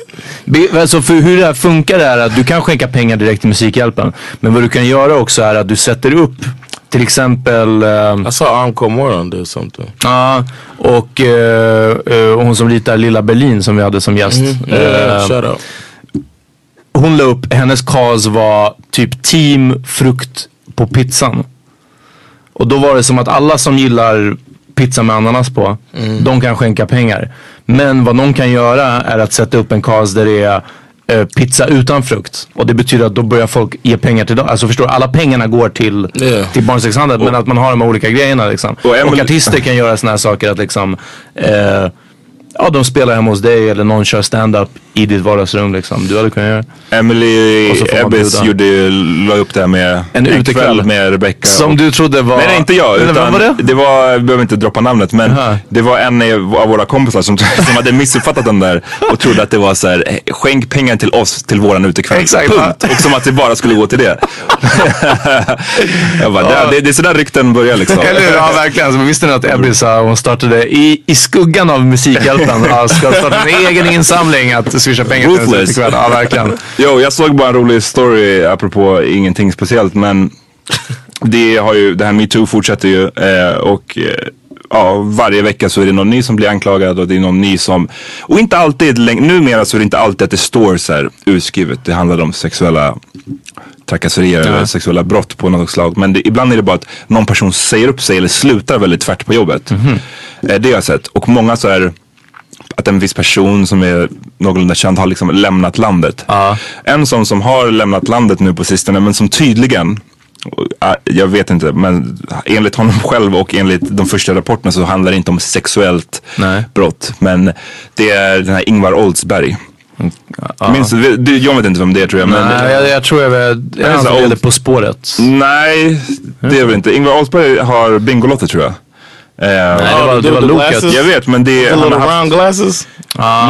Speaker 5: Be- Alltså för hur det här funkar är att du kan skänka pengar direkt till Musikhjälpen. Men vad du kan göra också är att du sätter upp till exempel ehm,
Speaker 4: I saw Encore Moron did something.
Speaker 5: Ja, och eh, eh, hon som ritar Lilla Berlin som vi hade som gäst.
Speaker 4: Yeah,
Speaker 5: Eh,
Speaker 4: shout out.
Speaker 5: Hon la upp, hennes cause var typ team frukt på pizzan. Och då var det som att alla som gillar pizza med ananas på, de kan skänka pengar. Men vad någon kan göra är att sätta upp en cause där det är eh, pizza utan frukt. Och det betyder att då börjar folk ge pengar till dem. Alltså förstår du, alla pengarna går till,
Speaker 4: Yeah.
Speaker 5: till barnsexhandel. Men att man har de här olika grejerna liksom.
Speaker 3: Och
Speaker 5: Och, artister kan göra såna här saker att liksom eh, Ja, de spelar hemma hos dig eller någon kör stand-up i ditt vardagsrum liksom. Du hade kunnat göra
Speaker 3: Emily
Speaker 5: får man
Speaker 3: Ebbes gjorde, la upp det här med
Speaker 5: En utekväll.
Speaker 3: med Rebecca.
Speaker 5: Som
Speaker 3: och-
Speaker 5: du trodde var...
Speaker 3: Nej, nej inte jag. Utan
Speaker 5: vem var det?
Speaker 3: det var, jag behöver inte droppa namnet, men
Speaker 5: Jaha.
Speaker 3: det var en av våra kompisar som, som hade missuppfattat den där och trodde att det var så här, "Eh, skänk pengar till oss till våran utekväll.
Speaker 5: Exakt.
Speaker 3: Punkt. Och som att det bara skulle gå till det. jag bara, det, det, det är sådär rykten börjar liksom.
Speaker 5: Eller hur? Ja, verkligen. Så visste ni att Ebby sa hon startade i, i skuggan av Musikhjälpen. Ja, ska starta en egen insamling att swisha pengar till
Speaker 3: Ruthless.
Speaker 5: utekväll. Ja, verkligen.
Speaker 3: Jo, jag såg bara en rolig story apropå ingenting speciellt men det har ju, det här metoo fortsätter ju eh, och eh, ja, varje vecka så är det någon ny som blir anklagad och det är någon ny som, och inte alltid, numera så är det inte alltid att det står så här utskrivet, det handlar om sexuella trakasserier eller sexuella brott på något slag. Men det, ibland är det bara att någon person säger upp sig eller slutar väldigt tvärt på jobbet. Eh, det har jag sett. Och många så här att en viss person som är någorlunda känd har liksom lämnat landet.
Speaker 5: Ja.
Speaker 3: En sån som har lämnat landet nu på sistone men som tydligen äh, jag vet inte, men enligt honom själv och enligt de första rapporterna så handlar det inte om sexuellt
Speaker 5: Nej.
Speaker 3: brott. Men det är den här Ingvar Oldsberg. Minns du? Jag vet inte vem det är tror jag. Men,
Speaker 5: Nej, jag, jag tror jag. Jag är han som
Speaker 3: old-
Speaker 5: På spåret.
Speaker 3: Nej, det är väl inte. Ingvar Oldsberg har Bingolotter tror jag. Eh,
Speaker 5: Nej, det var, det var
Speaker 4: glasses?
Speaker 3: Jag vet men det
Speaker 4: The
Speaker 3: han har haft,
Speaker 4: round glasses?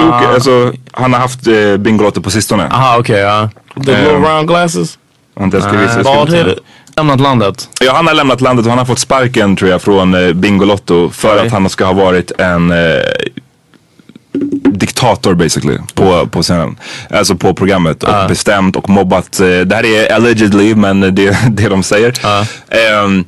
Speaker 3: Luke, alltså, han har haft eh, Bingolotter på sistone.
Speaker 5: Aha, okej. ja.
Speaker 4: The little
Speaker 3: Um,
Speaker 4: round glasses? Bald?
Speaker 5: Lämnat landet.
Speaker 3: Ja, han har lämnat landet och han har fått sparken tror jag från eh, Bingolotto för
Speaker 5: Oj.
Speaker 3: att han ska ha varit en eh, diktator basically på, på scenen. Alltså på programmet och bestämt och mobbat. Eh, det här är allegedly men det är det de säger. Ehm,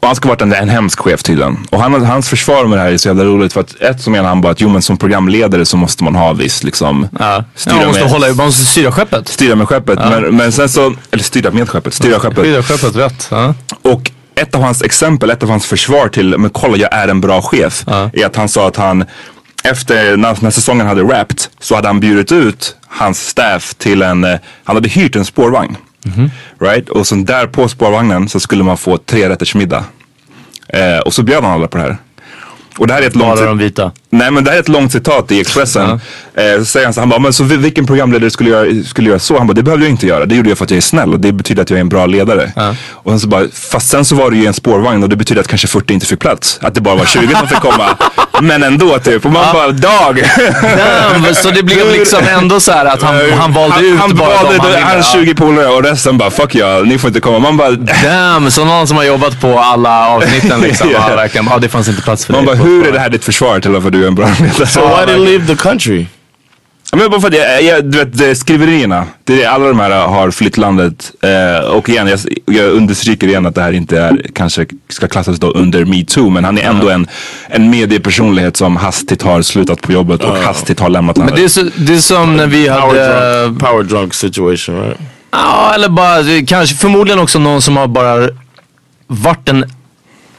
Speaker 3: och han ska ha varit en, en hemsk chef tydligen. Och han, hans försvar med det här är så jävla roligt för att ett så menar han bara att jo men som programledare så måste man ha viss liksom
Speaker 5: Ja.
Speaker 3: styra,
Speaker 5: Ja, man måste
Speaker 3: med,
Speaker 5: hålla, man måste styra skeppet.
Speaker 3: styra med skeppet. Men, men sen så, eller styra med skeppet, styra skeppet.
Speaker 5: Styra skeppet rätt. Ja.
Speaker 3: Och ett av hans exempel, ett av hans försvar till, men kolla jag är en bra chef. Är att han sa att han, efter när, när säsongen hade wrapped så hade han bjudit ut hans staff till en, eh, han hade hyrt en spårvagn. Right? Och så där på spårvagnen så skulle man få tre rätters middag. Eh, och så bjöd han alla på det här. Och det här är ett långt...
Speaker 5: Bara de vita.
Speaker 3: Nej men det här är ett långt citat i Expressen. Eh, så säger han så, han bara, men så vilken programledare skulle göra, skulle göra så? Han bara, det behövde jag inte göra. Det gjorde jag för att jag är snäll och det betyder att jag är en bra ledare. Och sen så bara, fast sen så var det ju en spårvagn och det betyder att kanske 40 inte fick plats. Att det bara var 20 som fick komma. Men ändå typ. Och man bara, dag!
Speaker 5: Damn, så det blev liksom ändå så här att han, han valde ut
Speaker 3: han
Speaker 5: bara
Speaker 3: valde
Speaker 5: de han
Speaker 3: hans 20 polare och resten bara, fuck ja, ni får inte komma. Man bara,
Speaker 5: Damn, så någon som har jobbat på alla avsnitten liksom.
Speaker 3: Ja.
Speaker 5: ja. verkligen, ja, det fanns inte plats för
Speaker 3: man
Speaker 5: dig.
Speaker 3: bara,
Speaker 5: på-
Speaker 3: hur är det här ditt försvar till varför du är en bra ledare?
Speaker 4: So why did he leave the country?
Speaker 3: Men bara för att jag, jag, du vet det- skriverierna, det är, alla de här har flytt landet. Eh, och igen, jag, jag understryker igen att det här inte är, kanske ska klassas då under metoo. Men han är ändå en, en mediepersonlighet som hastigt har slutat på jobbet och hastigt har lämnat
Speaker 5: Men
Speaker 3: landet.
Speaker 5: det är, så, det är som när vi
Speaker 4: Power
Speaker 5: hade...
Speaker 4: drunk, power drunk situation, right?
Speaker 5: Ja, eller bara kanske förmodligen också någon som har bara varit en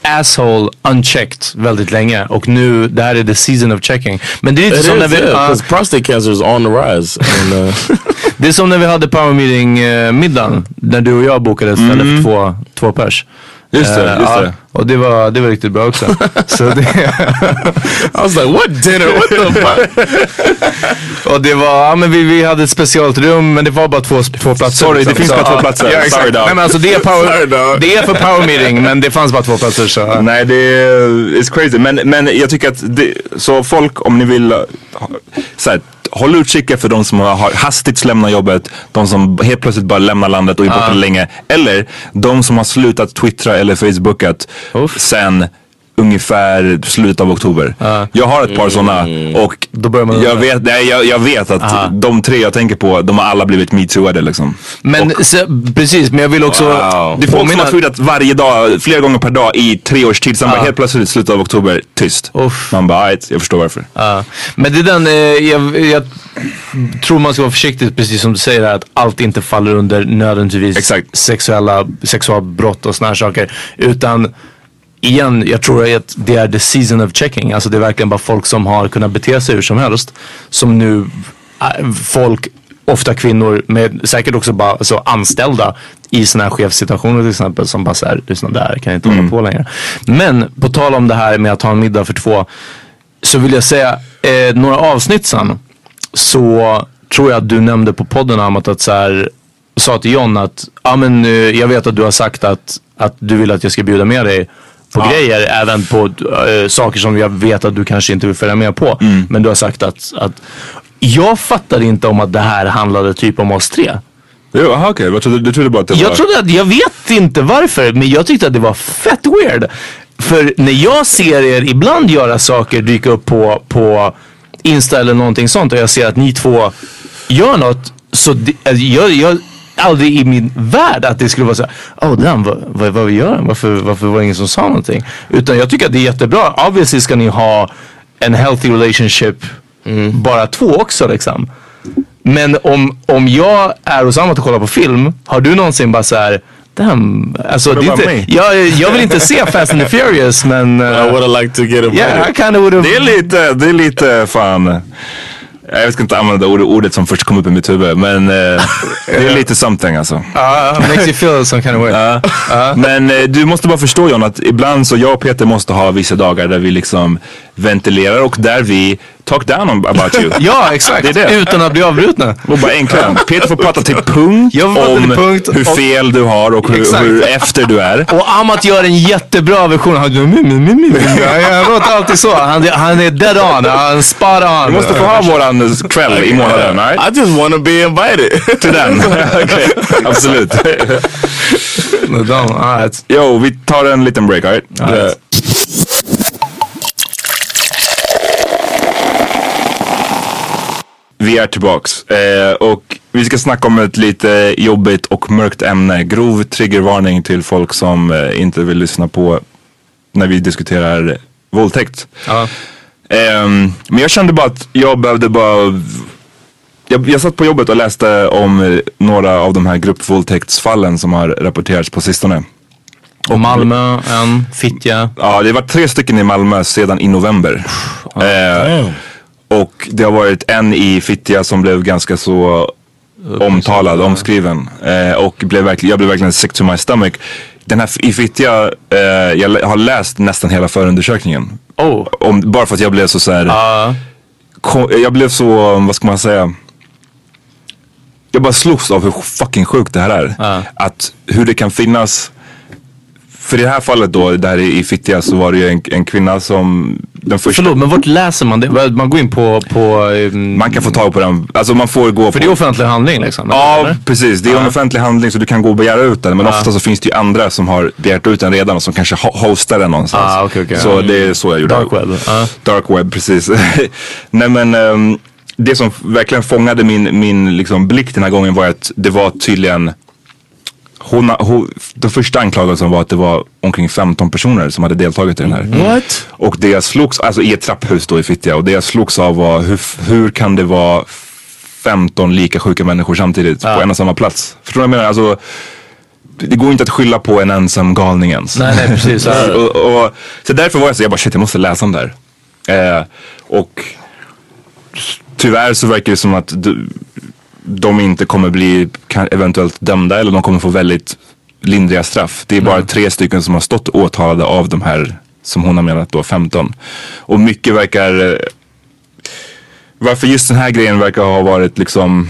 Speaker 5: asshole unchecked väldigt länge och nu, det här är the season of checking. Men det är lite
Speaker 4: It
Speaker 5: som när vi,
Speaker 4: yeah, 'cause prostate cancer is on the rise. And, uh,
Speaker 5: det är som när vi hade power meeting eh, middagen när du och jag bokade istället för två, två pers.
Speaker 3: Just det,
Speaker 5: Eh,
Speaker 3: just det.
Speaker 5: Och det var, det var riktigt bra också. Så det,
Speaker 4: I was like, what dinner? What the fuck?
Speaker 5: och det var, ja men vi, vi hade ett speciellt rum men det var bara två, två platser.
Speaker 3: Sorry,
Speaker 5: liksom.
Speaker 3: det finns
Speaker 5: Så,
Speaker 3: bara två platser.
Speaker 5: Ja, exakt.
Speaker 3: Sorry, dog.
Speaker 5: Nej men alltså det är, power, det är för power meeting men det fanns bara två platser så.
Speaker 3: Nej det är it's crazy. Men, men jag tycker att det, så folk om ni vill så här, håll utkik efter de som har hastigt lämnat jobbet. De som helt plötsligt bara lämnar landet och är borta länge. Eller de som har slutat twittra eller facebookat
Speaker 5: Uff.
Speaker 3: sen ungefär slutet av oktober. Jag har ett par sådana och
Speaker 5: Då börjar man
Speaker 3: jag, vet, nej, jag, jag vet att de tre jag tänker på, de har alla blivit metooade liksom.
Speaker 5: Men så, precis, men jag vill också
Speaker 4: Wow.
Speaker 3: Det är folk som har tweetat varje dag, flera gånger per dag i tre års tid. Sen bara helt plötsligt slutet av oktober, tyst.
Speaker 5: Uff.
Speaker 3: Man bara, "Ajt, jag förstår varför.
Speaker 5: Men det är den, eh, jag, jag tror man ska vara försiktig precis som du säger här, att allt inte faller under nödvändigtvis
Speaker 3: Exakt.
Speaker 5: sexuella, sexualbrott och såna här saker. Utan igen, jag tror att det är the season of checking. Alltså det är verkligen bara folk som har kunnat bete sig hur som helst. Som nu, äh, folk, ofta kvinnor, med säkert också bara alltså, anställda i sådana här chefssituationer till exempel. Som bara såhär, lyssna där, kan jag inte hålla på längre. Men på tal om det här med att ha en middag för två. Så vill jag säga, eh, några avsnitt sen så tror jag att du nämnde på podden Amat att så här, sa till John att ja men eh, jag vet att du har sagt att, att du vill att jag ska bjuda med dig på grejer, även på eh, saker som jag vet att du kanske inte vill följa med på. Men du har sagt att, att jag fattade inte om att det här handlade typ om oss tre.
Speaker 3: Jo, aha, okej. Vad trodde Du trodde bara att det
Speaker 5: Jag
Speaker 3: var...
Speaker 5: trodde att, jag vet inte varför, men jag tyckte att det var fett weird. För när jag ser er ibland göra saker dyka upp på, på Insta eller någonting sånt och jag ser att ni två gör något. Så det, alltså, jag, jag aldrig i min värld att det skulle vara så här, oh damn, vad, vad, vad vi gör? Varför, varför var det ingen som sa någonting? Utan jag tycker att det är jättebra. Obviously ska ni ha en healthy relationship, bara två också liksom. Men om, om jag är hos Amat och kollar på film, har du någonsin bara så här, damn, alltså det inte, jag, jag vill inte se Fast and the Furious men
Speaker 4: I
Speaker 5: uh,
Speaker 4: would have liked to get invited.
Speaker 5: yeah, I kind of would have.
Speaker 3: Det är lite, det är lite fan... Jag ska inte använda ordet, ordet som först kom upp i mitt huvud. Men eh, det är lite something alltså.
Speaker 5: Uh, makes you feel some kind of way.
Speaker 3: Ja. Men eh, du måste bara förstå John att ibland så jag och Peter måste ha vissa dagar där vi liksom ventilerar och där vi talk down about you.
Speaker 5: Ja, exakt.
Speaker 3: Det är det.
Speaker 5: Utan att bli avbrutna.
Speaker 3: Och bara enklare. Peter får prata till punkt om
Speaker 5: till punkt
Speaker 3: hur
Speaker 5: och-
Speaker 3: fel du har och hur, hur efter du är.
Speaker 5: Och Amat gör en jättebra version. Han, Han låter alltid så. Han, han är dead on. Han spot on.
Speaker 3: Vi måste få ha våran kväll i månaden. Right?
Speaker 4: I just want to be invited.
Speaker 3: Till den. Okej, Absolut.
Speaker 5: All right.
Speaker 3: Jo, vi tar en liten break. All right?
Speaker 4: Yeah.
Speaker 3: Vi är tillbaks eh, och vi ska snacka om ett lite jobbigt och mörkt ämne. Grov triggervarning till folk som eh, inte vill lyssna på när vi diskuterar våldtäkt.
Speaker 5: Ja.
Speaker 3: Ehm, men jag kände bara att jag behövde bara jag, jag satt på jobbet och läste om eh, några av de här gruppvåldtäktsfallen som har rapporterats på sistone.
Speaker 5: Och Malmö, en, Fittja.
Speaker 3: Ja, det var tre stycken i Malmö sedan i november. Eh, och det har varit en i Fittja som blev ganska så omtalad, omskriven. Eh, och blev verkligen, jag blev verkligen sick to my stomach. Den här i Fittja, eh, jag har läst nästan hela förundersökningen.
Speaker 5: Oh.
Speaker 3: Om, bara för att jag blev så såhär,
Speaker 5: Ja.
Speaker 3: ko- jag blev så, vad ska man säga? Jag bara slogs av hur fucking sjukt det här är.
Speaker 5: Ja.
Speaker 3: Att hur det kan finnas för i det här fallet då, där i Fittja så var det ju en, en kvinna som den första...
Speaker 5: Förlåt, men vart läser man det? Man går in på... på ehm,
Speaker 3: Man kan få tag på den, alltså man får gå
Speaker 5: För
Speaker 3: på...
Speaker 5: det är offentlig handling liksom?
Speaker 3: Ja,
Speaker 5: eller?
Speaker 3: precis. Det är en offentlig handling så du kan gå och begära ut den. Men ofta så finns det ju andra som har begärt ut den redan och som kanske ho- hostar den någonstans.
Speaker 5: Ah, okej, okej.
Speaker 3: Så det är så jag gjorde.
Speaker 5: Dark web.
Speaker 3: Dark web, precis. Nej men ehm, det som verkligen fångade min, min liksom, blick den här gången var att det var tydligen hon, hon, den första anklagelsen var att det var omkring 15 personer som hade deltagit i den här.
Speaker 4: What?
Speaker 3: Och det jag slogs, alltså i ett trapphus då i Fittja och det jag slogs av var hur, hur kan det vara 15 lika sjuka människor samtidigt på en och samma plats? Förstår du vad jag menar? Alltså, det går inte att skylla på en ensam galning ens.
Speaker 5: Nej, nej, precis. Ja.
Speaker 3: och, och, så därför var jag så, jag bara shit jag måste läsa om det här. Eh, och tyvärr så verkar det som att de, de inte kommer bli eventuellt dömda eller de kommer få väldigt lindriga straff. Det är bara tre stycken som har stått åtalade av de här som hon har menat då 15. Och mycket verkar eh, varför just den här grejen verkar ha varit liksom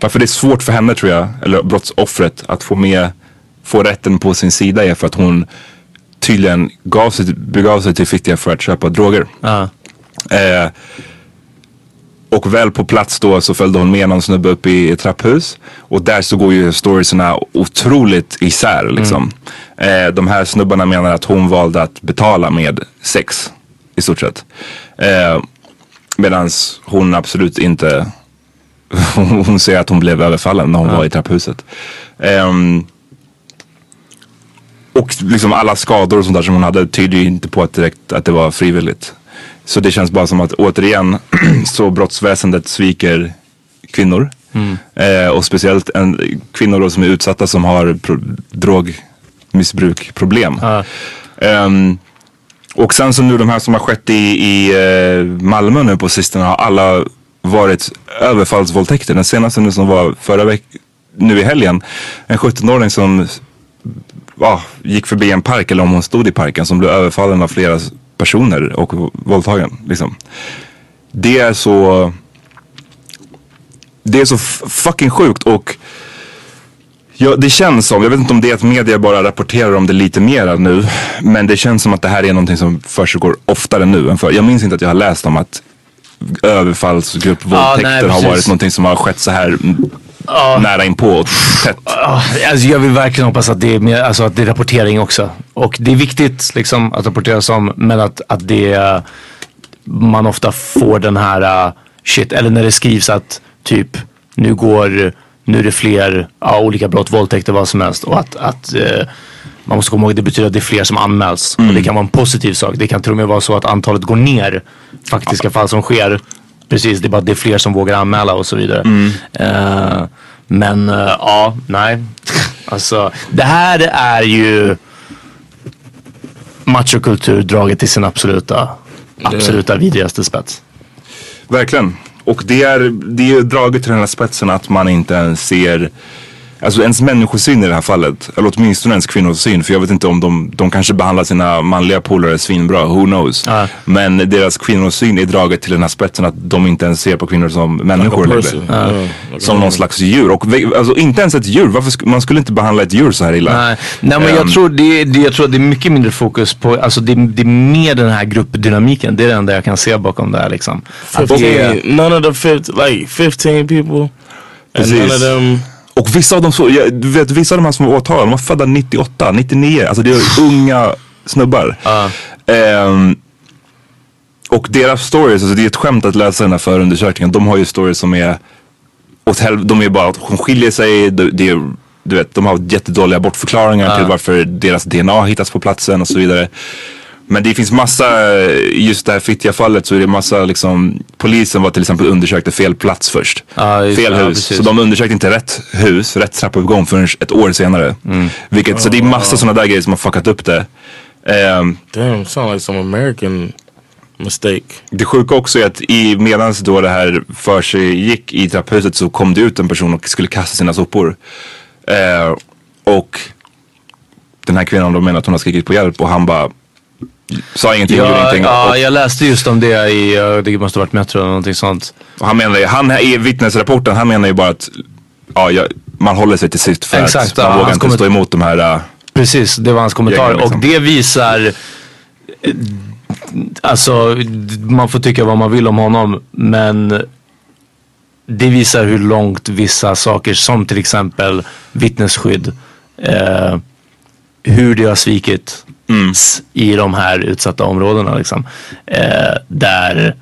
Speaker 3: varför det är svårt för henne tror jag, eller brottsoffret att få med, få rätten på sin sida är för att hon tydligen gav sig, begav sig till Fittja för att köpa droger.
Speaker 5: Ja.
Speaker 3: Eh, och väl på plats då så följde hon med någon snubbe upp i ett trapphus. Och där så går ju storiesarna otroligt isär liksom. Eh, de här snubbarna menar att hon valde att betala med sex. I stort sett. Eh, Medan hon absolut inte hon säger att hon blev överfallen när hon var i trapphuset. Ehm, och liksom alla skador och sånt där som hon hade tyder ju inte på att, direkt, att det var frivilligt. Så det känns bara som att återigen så brottsväsendet sviker kvinnor. Eh, och speciellt en, kvinnor då som är utsatta som har pro, drogmissbrukproblem. Ehm, och sen så nu de här som har skett i, i eh, Malmö nu på sistone har alla varit överfallsvåldtäkter. Den senaste nu som var förra veckan, nu i helgen. En 17-åring som ja, gick förbi en park eller om hon stod i parken som blev överfallen av flera personer och våldtagen. Liksom. Det är så det är så fucking sjukt och ja, det känns som, jag vet inte om det är att media bara rapporterar om det lite mera nu. Men det känns som att det här är någonting som försiggår oftare nu än förr. Jag minns inte att jag har läst om att överfallsgruppvåldtäkter
Speaker 5: nej,
Speaker 3: har
Speaker 5: precis.
Speaker 3: varit någonting som har skett så här mm, nära inpå och tätt.
Speaker 5: Ja, Alltså jag vill verkligen hoppas att det är, mer, alltså att det är rapportering också. Och det är viktigt liksom, att rapportera som, men att, att det man ofta får den här uh, shit, eller när det skrivs att typ nu går, nu är det fler ja, olika brott, våldtäkter, vad som helst. Och att, att eh, man måste komma ihåg att det betyder att det är fler som anmäls. Och det kan vara en positiv sak. Det kan till och med vara så att antalet går ner, faktiska fall som sker. Precis, det är bara att det är fler som vågar anmäla och så vidare. Eh, men eh, ja, nej. Alltså, det här är ju machokultur draget till sin absoluta, absoluta vidrigaste spets.
Speaker 3: Verkligen. Och det är, det är draget till den här spetsen att man inte ens ser Alltså ens människosyn i det här fallet, eller åtminstone ens kvinnosyn. För jag vet inte om de, de kanske behandlar sina manliga polare svinbra, who knows.
Speaker 5: Ja.
Speaker 3: Men deras kvinnosyn är draget till den här spetsen att de inte ens ser på kvinnor som människor längre.
Speaker 4: person. Yeah.
Speaker 3: Som någon slags djur. Och alltså, inte ens ett djur. Varför sk- man skulle inte behandla ett djur så här illa.
Speaker 5: Nej, nej men
Speaker 3: Ehm,
Speaker 5: jag, tror det, det, jag tror att det är mycket mindre fokus på, alltså det, det är mer den här gruppdynamiken. Det är det enda jag kan se bakom det här liksom. Att det är,
Speaker 4: 15, none of the 50, like 15 people. And
Speaker 3: Precis.
Speaker 4: none of them.
Speaker 3: Och vissa av dem, så, jag, du vet, vissa av de här som var åtalade, de var födda 98, 99. Alltså det är unga snubbar. Ehm, och deras stories, alltså det är ett skämt att läsa den här förundersökningen. De har ju stories som är åt hel- de är bara att hon skiljer sig. Det, det är, du vet, de har jättedåliga bortförklaringar till varför deras DNA hittas på platsen och så vidare. Men det finns massa, i just det här Fittja-fallet så är det massa liksom, polisen var till exempel undersökte fel plats först.
Speaker 5: Ja, just-
Speaker 3: fel hus.
Speaker 5: precis.
Speaker 3: så de undersökte inte rätt hus, rätt trappuppgång förrän ett år senare.
Speaker 5: Mm.
Speaker 3: Vilket, så det är massa sådana där grejer som har fuckat upp det. Ehm,
Speaker 4: Damn, sound like some American mistake.
Speaker 3: det sjuka också är att i, medans då det här för sig gick i trapphuset så kom det ut en person och skulle kasta sina sopor. Eh, och den här kvinnan då menar att hon har skrikit på hjälp och han bara sa ingenting, gjorde
Speaker 5: Ja,
Speaker 3: ingenting.
Speaker 5: ja,
Speaker 3: och,
Speaker 5: jag läste just om det i, det måste varit Metro eller någonting sånt.
Speaker 3: och han menar ju, han i vittnesrapporten, han menar ju bara att ja, jag, man håller sig till sist för
Speaker 5: Exakt,
Speaker 3: att man
Speaker 5: ja,
Speaker 3: vågar inte stå emot de här uh,
Speaker 5: Precis, det var hans kommentar.
Speaker 3: Gängen, liksom.
Speaker 5: Och det visar, eh, alltså man får tycka vad man vill om honom men det visar hur långt vissa saker som till exempel vittnesskydd, eh, hur det har svikit i de här utsatta områdena. Liksom. Eh, där,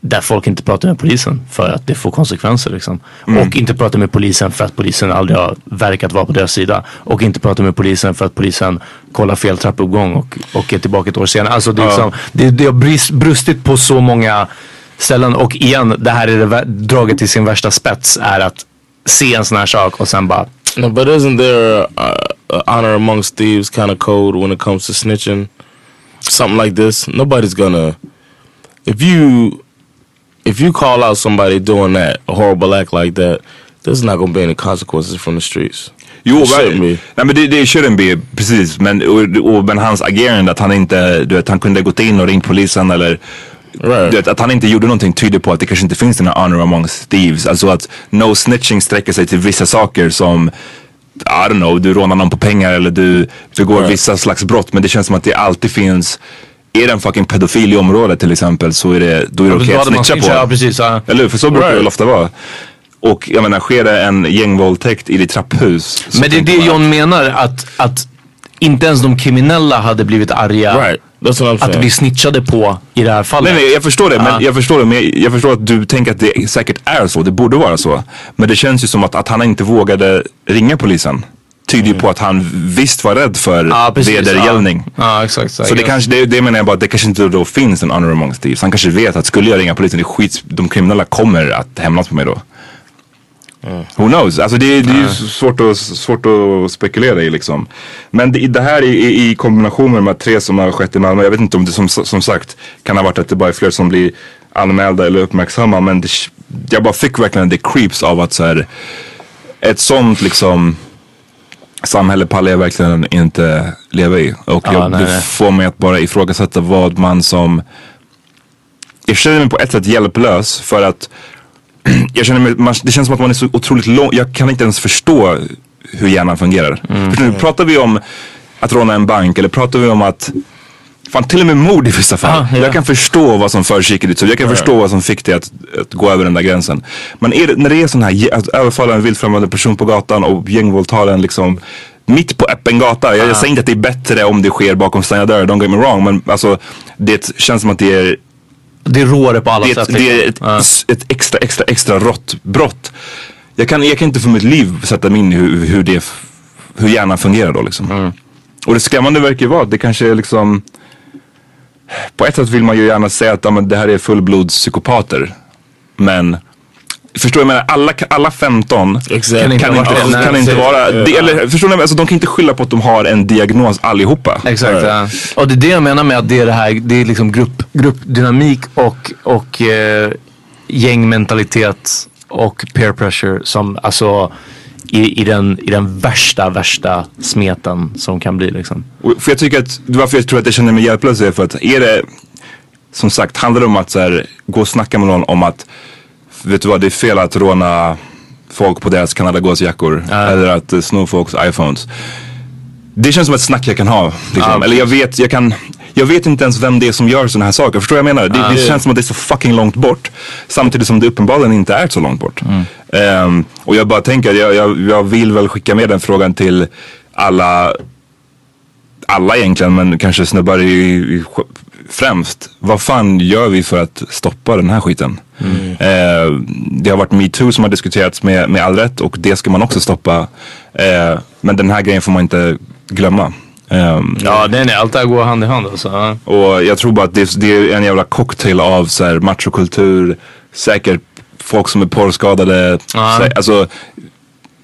Speaker 5: där folk inte pratar med polisen för att det får konsekvenser. Liksom. Och inte pratar med polisen för att polisen aldrig har verkat vara på deras sida. Och inte pratar med polisen för att polisen kollar fel trappuppgång och, och är tillbaka ett år senare. Alltså det, är liksom, det, det har brist, brustit på så många ställen. Och igen, det här är det draget till sin värsta spets är att se en sån här sak och sen bara
Speaker 4: No, but isn't there a, a honor amongst thieves kind of code when it comes to snitching? Something like this. Nobody's gonna. If you if you call out somebody doing that a horrible act like that, there's not gonna be any consequences from the streets.
Speaker 3: Jo, nej men det, det shouldn't be, precis. Men, och, och, men hans agerande, att han inte, du vet, han kunde gått in och ringt polisen eller
Speaker 4: Right.
Speaker 3: vet, att han inte gjorde någonting tyder på att det kanske inte finns den här honor amongst thieves. Alltså att no snitching sträcker sig till vissa saker som I don't know, du rånar någon på pengar eller du begår
Speaker 4: Right.
Speaker 3: vissa slags brott. Men det känns som att det alltid finns, är det en fucking pedofil i området till exempel så är det, då är det okej
Speaker 5: Då
Speaker 3: att snitcha på.
Speaker 5: ja, precis, ja.
Speaker 3: Eller hur? För så brukar det
Speaker 4: Right.
Speaker 3: väl ofta vara. Och jag menar, sker det en gängvåldtäkt i ditt trapphus.
Speaker 5: Men det är det John menar att, att inte ens de kriminella hade blivit arga.
Speaker 4: Right. I'm
Speaker 5: Att bli snitchade på i det här fallet.
Speaker 3: Nej, nej, jag förstår det.
Speaker 5: Ja.
Speaker 3: Men jag förstår det. Men jag, förstår att du tänker att det säkert är så. Det borde vara så. Men det känns ju som att, att han inte vågade ringa polisen. Tyder ju på att han visst var rädd för
Speaker 5: precis.
Speaker 3: vedergällning.
Speaker 5: Ja, ja exakt.
Speaker 3: Så det, kanske, det, det menar jag bara att det kanske inte då finns en honor amongst thieves. Han kanske vet att skulle jag ringa polisen, det är skit, de kriminella kommer att hämnas på mig då. Who knows? Alltså det, det är ju svårt att, svårt att spekulera i liksom. Men det, det här i, i, kombination med de här tre som har skett i Malmö. Jag vet inte om det som, som sagt kan ha varit att det bara är fler som blir anmälda eller uppmärksamma. Men det, jag bara fick verkligen det creeps av att så här, ett sånt liksom samhälle pallar jag verkligen inte leva i. Och
Speaker 5: Ja,
Speaker 3: jag,
Speaker 5: nej,
Speaker 3: det får mig att bara ifrågasätta vad man som jag känner mig på ett sätt hjälplös för att jag känner mig, man, det känns som att man är så otroligt lång, jag kan inte ens förstå hur hjärnan fungerar.
Speaker 5: Mm.
Speaker 3: Förstår du, pratar vi om att råna en bank eller pratar vi om att Fan till och med mord i vissa fall.
Speaker 5: Ah, ja.
Speaker 3: Jag kan förstå vad som försiggick i ditt. Jag kan förstå vad som fick dig att, att gå över den där gränsen. Men är när det är sån här, att överfalla en vildfrämmande person på gatan och gängvåldta en liksom mitt på öppen gata. Jag, jag säger inte att det är bättre om det sker bakom stängda dörrar, don't get me wrong. Men alltså det känns som att det är
Speaker 5: Det är råare på alla
Speaker 3: det, ett-
Speaker 5: sätt.
Speaker 3: det är ett,
Speaker 5: liksom. Ja.
Speaker 3: ett extra, extra, extra rått brott. Jag kan, jag kan inte för mitt liv sätta mig in i hur, hur, det, hur hjärnan fungerar då liksom.
Speaker 5: Mm.
Speaker 3: Och det skrämmande verkar ju vara att det kanske är liksom På ett sätt vill man ju gärna säga att ja, men det här är fullblodspsykopater. Men Förstår du? Jag menar alla, alla 15
Speaker 4: Exactly.
Speaker 5: Kan inte
Speaker 3: kan inte,
Speaker 5: en-
Speaker 3: kan inte vara, det, eller förstår ni? Alltså, de kan inte skylla på att de har en diagnos allihopa.
Speaker 5: Exakt. Ja. Och det är det jag menar med att det är det här, det är liksom grupp, gruppdynamik och, och eh, gängmentalitet och peer pressure som alltså i, i, den, i den värsta, värsta smeten som kan bli liksom.
Speaker 3: Och För jag tycker att, varför jag tror att jag känner mig hjälplös är för att är det, som sagt, handlar det om att så här, gå och snacka med någon om att, vet du vad, det är fel att råna folk på deras Canada Goose-jackor. Eller att uh, sno folks iPhones. Det känns som ett snack jag kan ha. Liksom.
Speaker 5: Ja,
Speaker 3: Eller jag vet, jag kan, jag vet inte ens vem det är som gör sådana här saker. Förstår du vad jag menar? Det, det känns som att det är så fucking långt bort. Samtidigt som det uppenbarligen inte är så långt bort. Ehm, och jag bara tänker, jag, jag, jag vill väl skicka med den frågan till alla alla egentligen, men kanske snubbar i, i, främst. Vad fan gör vi för att stoppa den här skiten? Eh, det har varit metoo som har diskuterats med, med all rätt och det ska man också stoppa. Eh, men den här grejen får man inte glömma. Ehm,
Speaker 5: Ja, nej, nej, allt det här går hand i hand alltså.
Speaker 3: Och jag tror bara att det, det är en jävla cocktail av så här machokultur, säkert folk som är porrskadade.
Speaker 5: Ja.
Speaker 3: Sä- Alltså,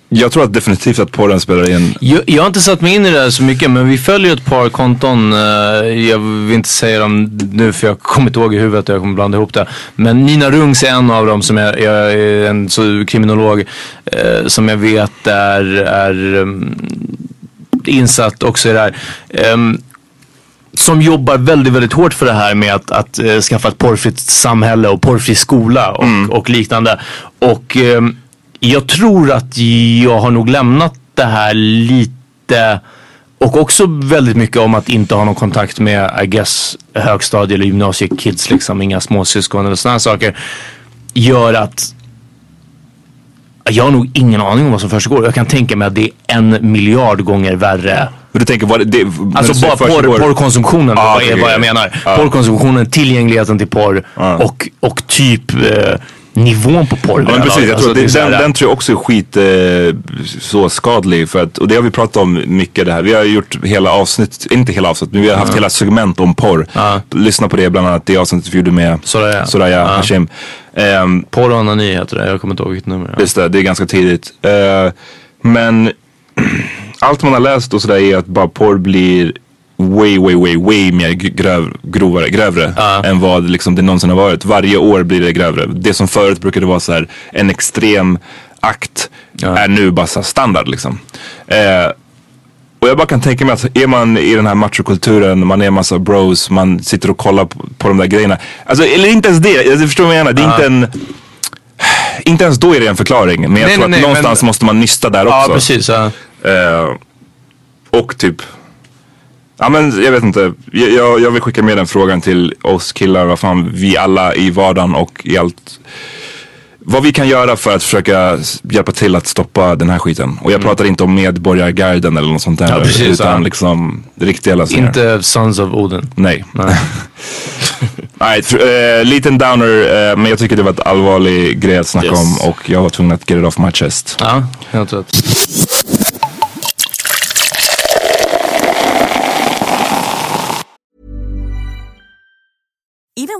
Speaker 3: jag tror att definitivt att porren spelar in.
Speaker 5: Jag, jag har inte satt mig in i det här så mycket men vi följer ett par konton. eh, jag vill inte säga dem nu för jag kommer inte ihåg i huvudet och jag kommer blanda ihop det. Men Nina Rungs är en av dem som är, jag är en så kriminolog eh, som jag vet är, är um, insatt också i det här. Ehm, som jobbar väldigt, väldigt hårt för det här med att, att uh, skaffa ett porrfritt samhälle och porrfri skola och, mm. och liknande. Och um, jag tror att jag har nog lämnat det här lite och också väldigt mycket om att inte ha någon kontakt med, I guess, högstadie eller gymnasiekids liksom. Inga småsyskon eller sådana saker. Gör att jag har nog ingen aning om vad som försiggår. Jag kan tänka mig att det är en miljard gånger värre.
Speaker 3: Men du tänker vad det,
Speaker 5: Alltså bara porr, porrkonsumtionen ah, vad är vad jag menar. Ah. Porrkonsumtionen, tillgängligheten till porr ah. och, och typ eh, nivån på porr.
Speaker 3: Ja, men precis, jag tror alltså, den, den, tror jag också är skit eh, så skadlig. För att, och det har vi pratat om mycket det här. Vi har gjort hela avsnitt, inte hela avsnitt, men vi har haft hela segment om porr. Lyssna på det bland annat, det avsnittet vi gjorde med Soraya, Soraya Hashim.
Speaker 5: Um, porr och onani heter det, jag kommer inte ihåg vilket nummer.
Speaker 3: Just det, det är ganska tidigt. Uh, men allt man har läst och sådär är att bara porr blir way, way, way, way mer gröv, grovare, grövre uh. än vad liksom det någonsin har varit. Varje år blir det grövre. Det som förut brukade vara så här, en extrem akt uh. är nu bara så standard liksom. Eh, och jag bara kan tänka mig att är man i den här machokulturen, man är massa bros, man sitter och kollar på, på de där grejerna. Alltså, eller inte ens det, jag förstår vad jag menar. Det är uh. inte en inte ens då är det en förklaring. Men jag nej, tror att nej, någonstans men... måste man nysta där också.
Speaker 5: Ja, precis. Ja.
Speaker 3: Uh, och typ Ja men jag vet inte. Jag, jag vill skicka med den frågan till oss killar. Vad fan vi alla i vardagen och i allt. Vad vi kan göra för att försöka hjälpa till att stoppa den här skiten. Och jag mm. pratar inte om medborgargarden eller något sånt där. Ja, precis, utan ja. liksom riktiga lösningar.
Speaker 5: Inte Sons of Odin.
Speaker 3: Nej. Nej. right, uh, liten downer uh, men jag tycker det var ett allvarlig grej att snacka yes. om. Och jag var tvungen att get it off my chest.
Speaker 5: Ja, helt rätt.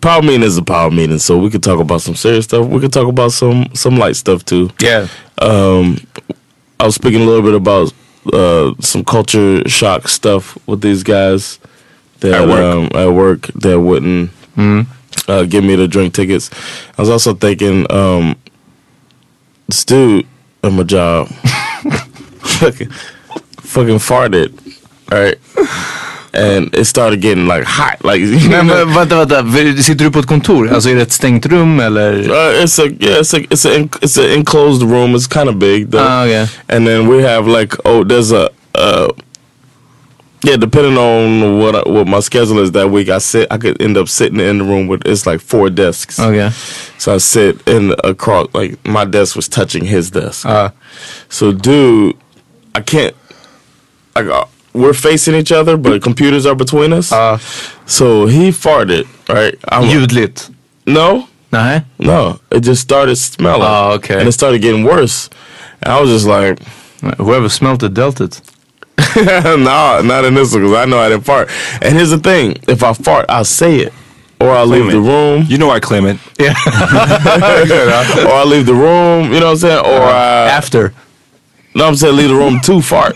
Speaker 4: Power meeting is a power meeting, so we could talk about some serious stuff. We could talk about some some light stuff too.
Speaker 5: Yeah.
Speaker 4: Um, I was speaking a little bit about uh, some culture shock stuff with these guys that at work, um, at work that wouldn't. Mm uh, give me the drink tickets. I was also thinking, um, this dude at my job fucking, fucking farted, right? And it started getting like hot. Like,
Speaker 5: men, men, vänta, vänta. Sitter du på ett kontor? Alltså är det ett stängt rum eller?
Speaker 4: Uh, it's a, yeah, it's a, it's a, it's an enclosed room. It's kind of big though.
Speaker 5: Ah, okay.
Speaker 4: And then we have like, oh, there's a, uh, yeah, depending on what what my schedule is that week, I sit. I could end up sitting in the room with it's like four desks.
Speaker 5: Okay.
Speaker 4: So I sit in across like my desk was touching his desk.
Speaker 5: Uh,
Speaker 4: so dude, I can't. Like uh, we're facing each other, but computers are between us.
Speaker 5: Uh,
Speaker 4: so he farted. Right.
Speaker 5: I'm, Ljudligt.
Speaker 4: No.
Speaker 5: Nah.
Speaker 4: No. It just started smelling.
Speaker 5: Oh, okay.
Speaker 4: And it started getting worse. And I was just like,
Speaker 5: whoever smelled it dealt it.
Speaker 4: no, not in this one because I know I didn't fart. And here's the thing: if I fart, I'll say it, or I'll leave it. the room.
Speaker 3: You know I claim it.
Speaker 5: Yeah.
Speaker 4: or I leave the room. You know what I'm saying? Or uh,
Speaker 5: after.
Speaker 4: No, I'm saying leave the room too far. or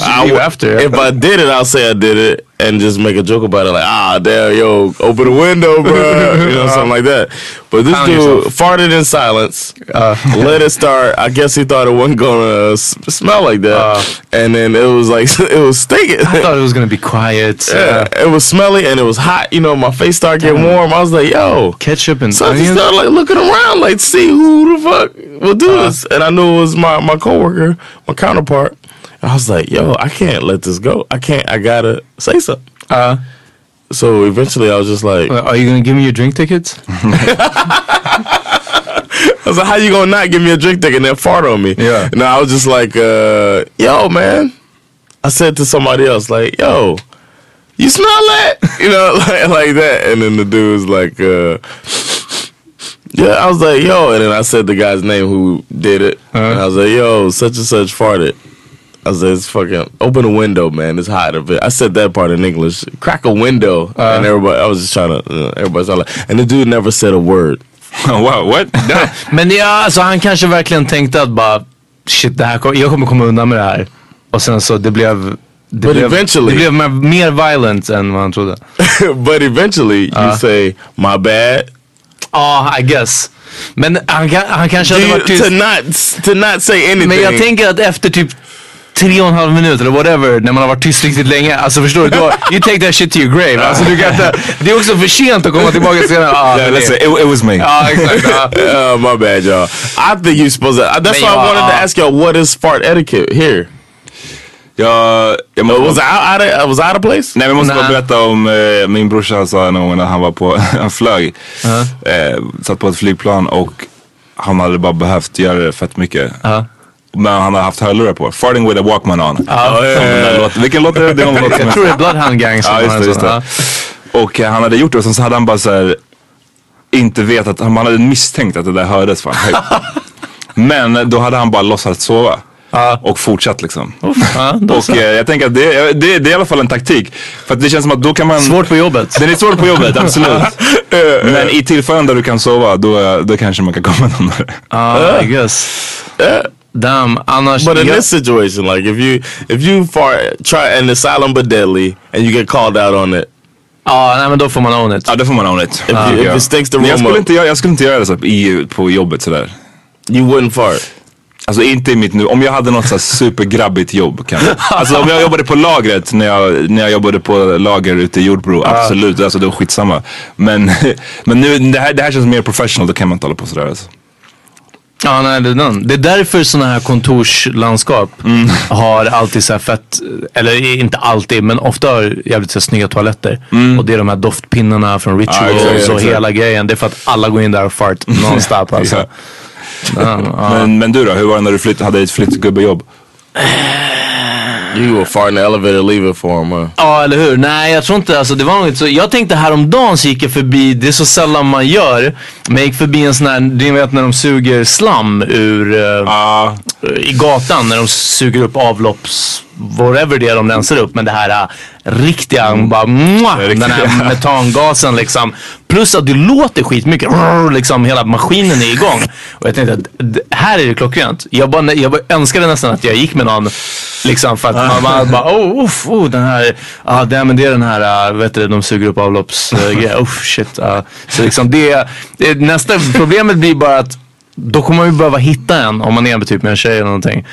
Speaker 4: I,
Speaker 5: leave after.
Speaker 4: if I did it, I'll say I did it and just make a joke about it, like, ah, damn, yo, open the window, bro, you know, something like that. But this
Speaker 5: Found
Speaker 4: dude
Speaker 5: yourself.
Speaker 4: farted in silence, let it start. I guess he thought it wasn't gonna s- smell like that, and then it was like it was stinking.
Speaker 5: I thought it was gonna be quiet.
Speaker 4: Yeah,
Speaker 5: Uh,
Speaker 4: it was smelly and it was hot. You know, my face started getting warm. I was like, yo.
Speaker 5: ketchup and
Speaker 4: So I just started like looking around, like see who the fuck will do this. And I knew it was my my coworker, my counterpart. And I was like, yo, I can't let this go. I can't. I gotta say something.
Speaker 5: Uh,
Speaker 4: So eventually, I was just like,
Speaker 5: are you gonna give me your drink tickets?
Speaker 4: I was like, how you gonna not give me a drink ticket and then fart on me?
Speaker 5: Yeah.
Speaker 4: And I was just like, uh, yo, man. I said to somebody else, like, yo, you smell that? You know, like, like that. And then the dude was like, uh, yeah, I was like, yo. And then I said the guy's name who did it. And I was like, yo, such and such farted. I said, it's fucking, open a window, man. It's hot a bit. I said that part in English. Crack a window. and everybody, I was just trying to, uh, everybody's all like, and the dude never said a word.
Speaker 3: wow, what?
Speaker 5: Men ja, alltså han kanske verkligen tänkte att bara shit, det här, jag kommer komma undan med det här. Och sen så det blev det
Speaker 4: But
Speaker 5: blev,
Speaker 4: eventually-
Speaker 5: det blev mer, mer violent än vad han trodde.
Speaker 4: but eventually, you say, my bad.
Speaker 5: Ja, I guess. Men han, han kanske
Speaker 4: Do
Speaker 5: hade
Speaker 4: you,
Speaker 5: varit tyst.
Speaker 4: to not to not say anything.
Speaker 5: Men jag tänker att efter typ tre och en halv minut eller whatever, när man har varit tyst riktigt länge. Alltså förstår du? Då, you take that shit to your grave. Alltså, du kan inte, det är också för sent att komma tillbaka senare. Ah,
Speaker 3: Yeah,
Speaker 5: men det-
Speaker 3: it. It, was me.
Speaker 5: Exakt. ja.
Speaker 4: uh, my bad, y'all. I think you're supposed to. That's
Speaker 5: Man,
Speaker 4: why I wanted to
Speaker 5: are-
Speaker 4: ask y'all what is fart etiquette here.
Speaker 3: Jag, jag
Speaker 4: Uh,
Speaker 3: måste,
Speaker 4: was I out, of, was I out of place?
Speaker 3: nej, men jag måste bara
Speaker 5: Nah.
Speaker 3: berätta om eh, min brorsa sa någon gång när han var på, han flög. Eh, satt på ett flygplan och han hade bara behövt göra det fett mycket.
Speaker 5: Ja.
Speaker 3: Men han har haft hörlurar på. Farting with a walkman on.
Speaker 5: Ja.
Speaker 3: Där låten. Vilken låt är det? Det är någon låt som
Speaker 5: Jag tror det är Bloodhound Gang som
Speaker 3: Ja, just det. Just det. Och eh, han hade gjort det och sen så hade han bara så här, inte vetat, han hade misstänkt att det där hördes fan högt. Men då hade han bara låtsats sova. Och fortsatt liksom.
Speaker 5: Då
Speaker 3: Och eh, jag tänker att det, det, det är i alla fall en taktik. För att det känns som att då kan man...
Speaker 5: Svårt på jobbet.
Speaker 3: Den är svår på jobbet, absolut. Men i tillfällen där du kan sova, då, då kanske man kan komma närmare.
Speaker 5: Ja, I guess. Damn, annars...
Speaker 4: But in
Speaker 5: jag-
Speaker 4: this situation, like if you if you fart, try it's silent but deadly, and you get called out on it,
Speaker 5: Ja, nej men då får man own it.
Speaker 3: Ja, det får man own it.
Speaker 4: if, you,
Speaker 3: tycker
Speaker 4: if
Speaker 3: jag.
Speaker 4: it stinks the
Speaker 3: Men jag
Speaker 4: room
Speaker 3: skulle, inte, göra- jag skulle inte göra det så i, på jobbet sådär.
Speaker 4: you wouldn't fart.
Speaker 3: Alltså inte i mitt nu, om jag hade något så här supergrabbigt jobb kanske. Alltså om jag jobbade på lagret när jag, när jag jobbade på lager ute i Jordbro, absolut. Alltså det var skitsamma. Men, men nu, det här, det här känns mer professional, då kan man inte hålla på sådär alltså.
Speaker 5: Ja, nej, det, är det är därför sådana här kontorslandskap
Speaker 3: Mm.
Speaker 5: har alltid så här fett, eller inte alltid, men ofta har jävligt så här snygga toaletter. Och det är de här doftpinnarna från Rituals
Speaker 3: Mm. exakt,
Speaker 5: och
Speaker 3: exakt.
Speaker 5: hela grejen. Det är för att alla går in där och fart nonstop alltså.
Speaker 3: Ja. Men, men du då, hur var det när du flytt, hade ett flyttgubbejobb?
Speaker 4: You will fart in the elevator, leave it for him. Huh?
Speaker 5: Ja, eller hur? Nej, jag tror inte, alltså det var inte så. Jag tänkte häromdagen så gick jag förbi, det är så sällan man gör, men jag gick förbi en sån här, du vet när de suger slam ur, eh, i gatan, när de suger upp avlopps, whatever det är de rensar upp, men det här äh, riktiga, bara, mwah, den här metangasen liksom. Plus att det låter skitmycket, rrr, liksom hela maskinen är igång. Och jag tänkte att här är det klockrent. Jag, bara, jag bara önskade nästan att jag gick med någon, liksom för att man, man bara, oh, uff, oh, den här, ja det, men det är den här, uh, vet du, de suger upp avloppsgrejer, uh, uff shit. Uh. Så liksom det, det, nästa problemet blir bara att då kommer man ju behöva hitta en om man är med typ med en tjej eller någonting.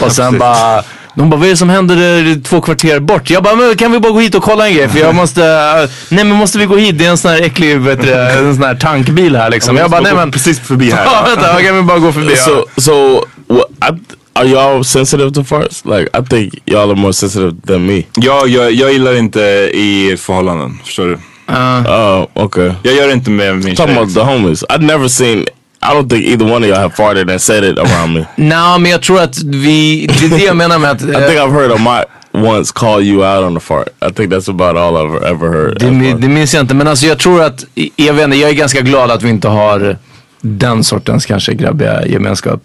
Speaker 5: Och sen bara, de bara, vad är det som händer två kvarter bort? Jag bara, men kan vi bara gå hit och kolla en grej? För jag måste, uh, nej men måste vi gå hit? Det är en sån här äcklig, vet du, en sån här tankbil här liksom. Jag bara, nej men.
Speaker 3: Precis förbi här.
Speaker 5: Ja, vänta, kan vi bara gå förbi? Ja.
Speaker 4: So so what? I, are y'all sensitive to farts? Like I think y'all are more sensitive than me.
Speaker 3: Ja, jag, jag gillar inte i förhållanden, förstår du?
Speaker 4: Oh, okay.
Speaker 3: Jag gör inte med min
Speaker 4: Talking
Speaker 3: tjej.
Speaker 4: about the homies. I've never seen. I don't think either one of y'all have farted and said it around me.
Speaker 5: Nej, men jag tror att vi, det är det jag menar med att.
Speaker 4: I think I've heard of my once call you out on the fart. I think that's about all I've ever heard.
Speaker 5: Det, mi- det minns jag inte, men alltså jag tror att, jag vet inte, jag är ganska glad att vi inte har den sortens kanske grabbiga gemenskap.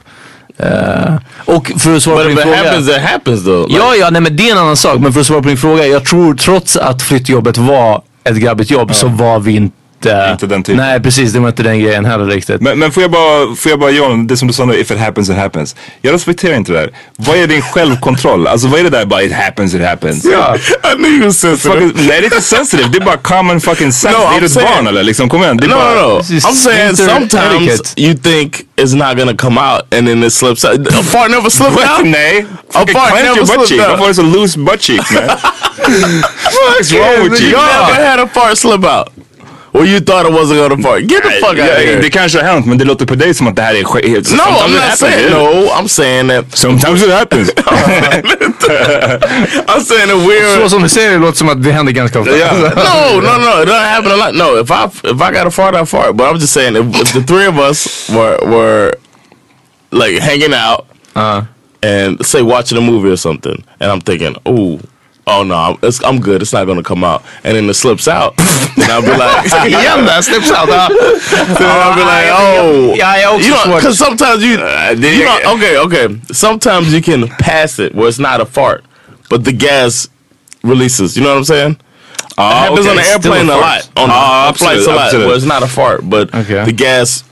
Speaker 5: Eh, och för att svara
Speaker 4: But
Speaker 5: på
Speaker 4: if
Speaker 5: din
Speaker 4: it
Speaker 5: fråga.
Speaker 4: happens, it happens though. Like,
Speaker 5: Ja, ja, nej men det är en annan sak. Men för att svara på din fråga. Jag tror trots att flyttjobbet var ett grabbigt jobb så var vi inte inte...
Speaker 3: Inte den typen.
Speaker 5: Nej precis, det var inte den grejen heller riktigt.
Speaker 3: Men, men får jag bara, får jag bara John, det som du sa nu, if it happens it happens. Jag respekterar inte det där. Vad är din självkontroll? Alltså vad är det där bara it happens it happens?
Speaker 5: Ja.
Speaker 4: I knew you was sensitive.
Speaker 3: Fucking, nej det är inte sensitive, det är bara common fucking sense.
Speaker 4: No,
Speaker 3: det är
Speaker 4: I'm
Speaker 3: ett barn eller liksom, kom igen. Det är
Speaker 4: No,
Speaker 3: bara,
Speaker 4: no, no. I'm saying sometimes
Speaker 5: etiquette.
Speaker 4: you think it's not gonna come out and then it slips out. A fart never
Speaker 3: What?
Speaker 4: out?
Speaker 3: Nej. Fucking
Speaker 4: fart never
Speaker 3: cheek.
Speaker 4: out.
Speaker 3: Varför har du så loose butt cheeks man? What's wrong with you?
Speaker 4: You never had a fart slip out? Or you thought it wasn't gonna fart? Get the fuck out
Speaker 3: Ja,
Speaker 4: of here.
Speaker 3: Det kanske har hänt men det låter på dig som att det här är sk-
Speaker 4: no, I'm not saying
Speaker 3: yeah.
Speaker 4: no. I'm saying that.
Speaker 3: Sometimes it happens.
Speaker 4: I'm saying that we're
Speaker 5: Så som du säger det låter som att det händer ganska ofta.
Speaker 3: Ja.
Speaker 4: no, no, no. It doesn't happen a lot. No, if I if I got a fart, I fart. But I'm just saying, if, if the three of us were were like hanging out
Speaker 5: Uh.
Speaker 4: and say watching a movie or something, and I'm thinking, oh. Oh no, I'm, it's, I'm good. It's not gonna come out, and then it slips out. and I'll be like,
Speaker 5: Igen där, slips out. Ja.
Speaker 4: then I'll be like, oh,
Speaker 5: yeah, oh. jag
Speaker 4: you know, because sometimes you, you know, okay, okay. Sometimes you can pass it where it's not a fart, but the gas releases. You know what I'm saying? Uh, it happens
Speaker 3: okay,
Speaker 4: on the airplane
Speaker 3: a
Speaker 4: a, lot. On,
Speaker 3: Ah,
Speaker 4: on flights a lot where it's not a fart, but
Speaker 5: Okay.
Speaker 4: the gas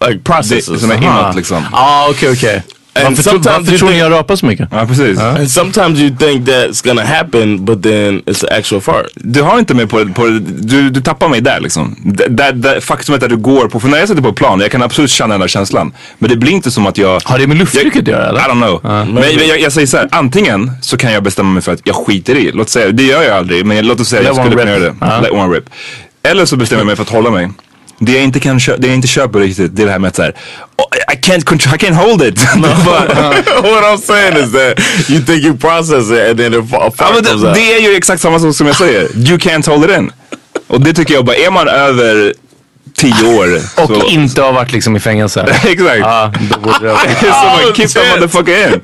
Speaker 4: like
Speaker 3: Det,
Speaker 4: processes.
Speaker 3: som är inåt liksom.
Speaker 5: Ja, okej okej.
Speaker 4: And
Speaker 5: Varför,
Speaker 4: sometimes
Speaker 5: varför tror ni jag rapar så mycket?
Speaker 3: Ja precis.
Speaker 4: and sometimes you think that's gonna happen, but then it's an actual fart.
Speaker 3: Du har inte mig på, på du, du tappar mig där liksom. D- Där, där, faktumet att du går på, för när jag sitter på plan, jag kan absolut känna den där känslan. Men det blir inte som att jag...
Speaker 5: Har det med lufttrycket att göra eller?
Speaker 3: I don't know. men men jag, jag säger så här, antingen så kan jag bestämma mig för att jag skiter i. Låt säga, det gör jag aldrig, men låt oss säga
Speaker 5: Let
Speaker 3: jag skulle kunna
Speaker 5: rip.
Speaker 3: göra det.
Speaker 5: Ja.
Speaker 3: Let one rip. Eller så bestämmer jag mig för att hålla mig. Det jag inte, kan det jag inte köper riktigt, det är det här med att såhär, oh, I can't control, I can't hold it. Bara-
Speaker 4: what I'm saying is that you think you process it, and then a fa- a
Speaker 3: Ja, men det,
Speaker 4: out.
Speaker 3: det är ju exakt samma sak som jag säger. You can't hold it in. Och det tycker jag bara, är man över tio år.
Speaker 5: Och
Speaker 3: så,
Speaker 5: inte har varit liksom i fängelse.
Speaker 3: Exakt.
Speaker 5: Ja, då borde det...
Speaker 3: så man kick that motherfucker in.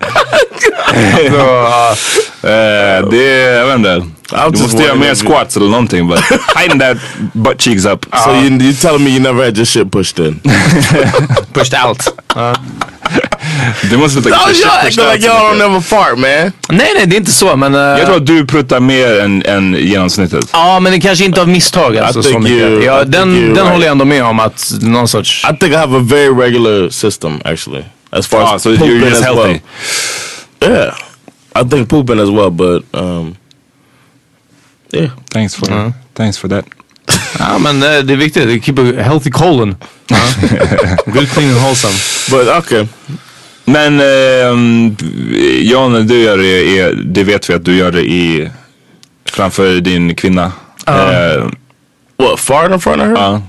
Speaker 3: så, ja, eh, det, jag vet inte. Du
Speaker 4: just
Speaker 3: mer
Speaker 4: if you-
Speaker 3: squats eller någonting. But hiding that butt cheeks up.
Speaker 4: So you you telling me you never had your shit pushed in?
Speaker 5: Pushed out.
Speaker 3: Du måste sluta
Speaker 4: Oh,
Speaker 3: push-
Speaker 4: y'all
Speaker 3: push
Speaker 4: acting
Speaker 3: out
Speaker 4: like
Speaker 3: så
Speaker 4: y'all don't never fart, man.
Speaker 5: Nej nej det är inte så men... eh,
Speaker 3: Jag tror att du pruttar mer än, än genomsnittet.
Speaker 5: Ja men det kanske inte av misstag alltså
Speaker 4: I think you- I
Speaker 5: ja,
Speaker 4: think
Speaker 5: den
Speaker 4: you're
Speaker 5: den
Speaker 4: right.
Speaker 5: håller jag ändå med om att någon sorts...
Speaker 4: I think I have a very regular system actually, as far
Speaker 3: Ah,
Speaker 4: as
Speaker 3: so you're
Speaker 4: pooping
Speaker 3: just
Speaker 4: as
Speaker 3: healthy.
Speaker 4: well. Yeah, I think pooping as well, but um, yeah.
Speaker 3: Thanks for, thanks for that.
Speaker 5: Ja men eh, det är viktigt, keep a healthy colon. Ja. Good clean and wholesome.
Speaker 4: But okay,
Speaker 3: Men ehm, Jan, du gör det, är, det vet vi att du gör det i framför din kvinna. Eh,
Speaker 4: what fart in front of her?
Speaker 3: ja.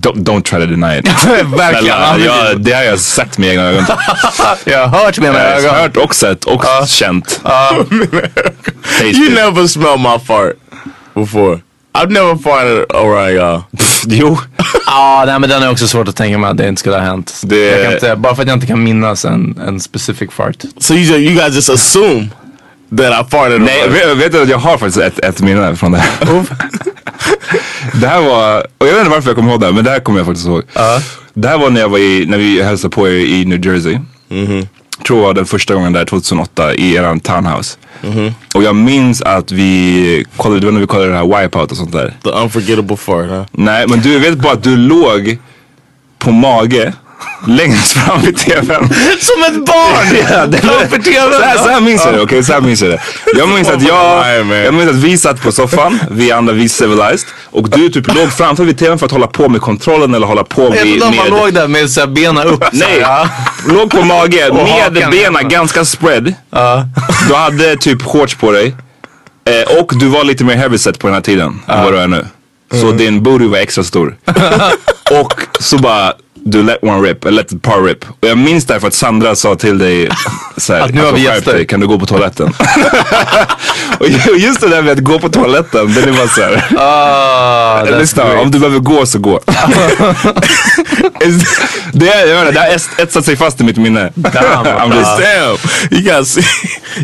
Speaker 3: Don't, don't try to deny it.
Speaker 5: Verkligen.
Speaker 3: Snälla, jag, det har jag sett med egna ögon.
Speaker 5: Jag har hört med
Speaker 3: Jag
Speaker 5: mina
Speaker 3: har
Speaker 5: ögon.
Speaker 3: hört och sett och känt. Tasted.
Speaker 4: you never smelled my fart before. I've never farted around y'all.
Speaker 3: Jo.
Speaker 5: Ja nej men den är också svårt att tänka mig att det inte skulle ha hänt.
Speaker 3: Det-
Speaker 5: Jag kan inte, bara för att jag inte kan minnas en, en specific fart.
Speaker 4: So you just, you guys just assume that I farted.
Speaker 3: Nej,
Speaker 4: around.
Speaker 3: vet, vet du att jag har faktiskt ett, ett minne från det här. Det här var, och jag vet inte varför jag kommer ihåg det här, men det här kommer jag faktiskt ihåg. Det här var när jag var i, när vi hälsade på er i New Jersey. Tror jag var den första gången där 2008 i eran townhouse. Och jag minns att vi kollade, det var när vi kollade det här Wipeout och sånt där.
Speaker 4: The unforgettable fart, huh?
Speaker 3: Nej, men du vet bara att du låg på mage längst fram i tvn.
Speaker 5: Som ett barn!
Speaker 3: Ja, det
Speaker 5: Framför tvn.
Speaker 3: Så här, så här minns jag det, okej? Så här minns jag det. Jag minns att jag, jag minns att vi satt på soffan, vi andra, vi civilized. Och du typ låg framför vid tvn för att hålla på med kontrollen eller hålla på
Speaker 5: Jag
Speaker 3: med...
Speaker 5: vet man låg där med så här benen upp.
Speaker 3: Nej,
Speaker 5: ja.
Speaker 3: låg på mage med benen ganska spread. Du hade typ shorts på dig. Eh, och du var lite mer heavyset på den här tiden än vad du är nu. Så din booty var extra stor. och så bara, du let one rip, eller let the par rip. Och jag minns därför att Sandra sa till dig såhär,
Speaker 5: Att nu har
Speaker 3: "Alltså,
Speaker 5: vi gäster."
Speaker 3: kan du gå på toaletten? och ju- just det där med att gå på toaletten, den är bara såhär.
Speaker 5: Ah, that's
Speaker 3: Lyssna,
Speaker 5: great.
Speaker 3: om du behöver gå så gå. det, är, jag menar, det har ets- etsat sig fast i mitt minne. I'm just,
Speaker 4: Damn, you got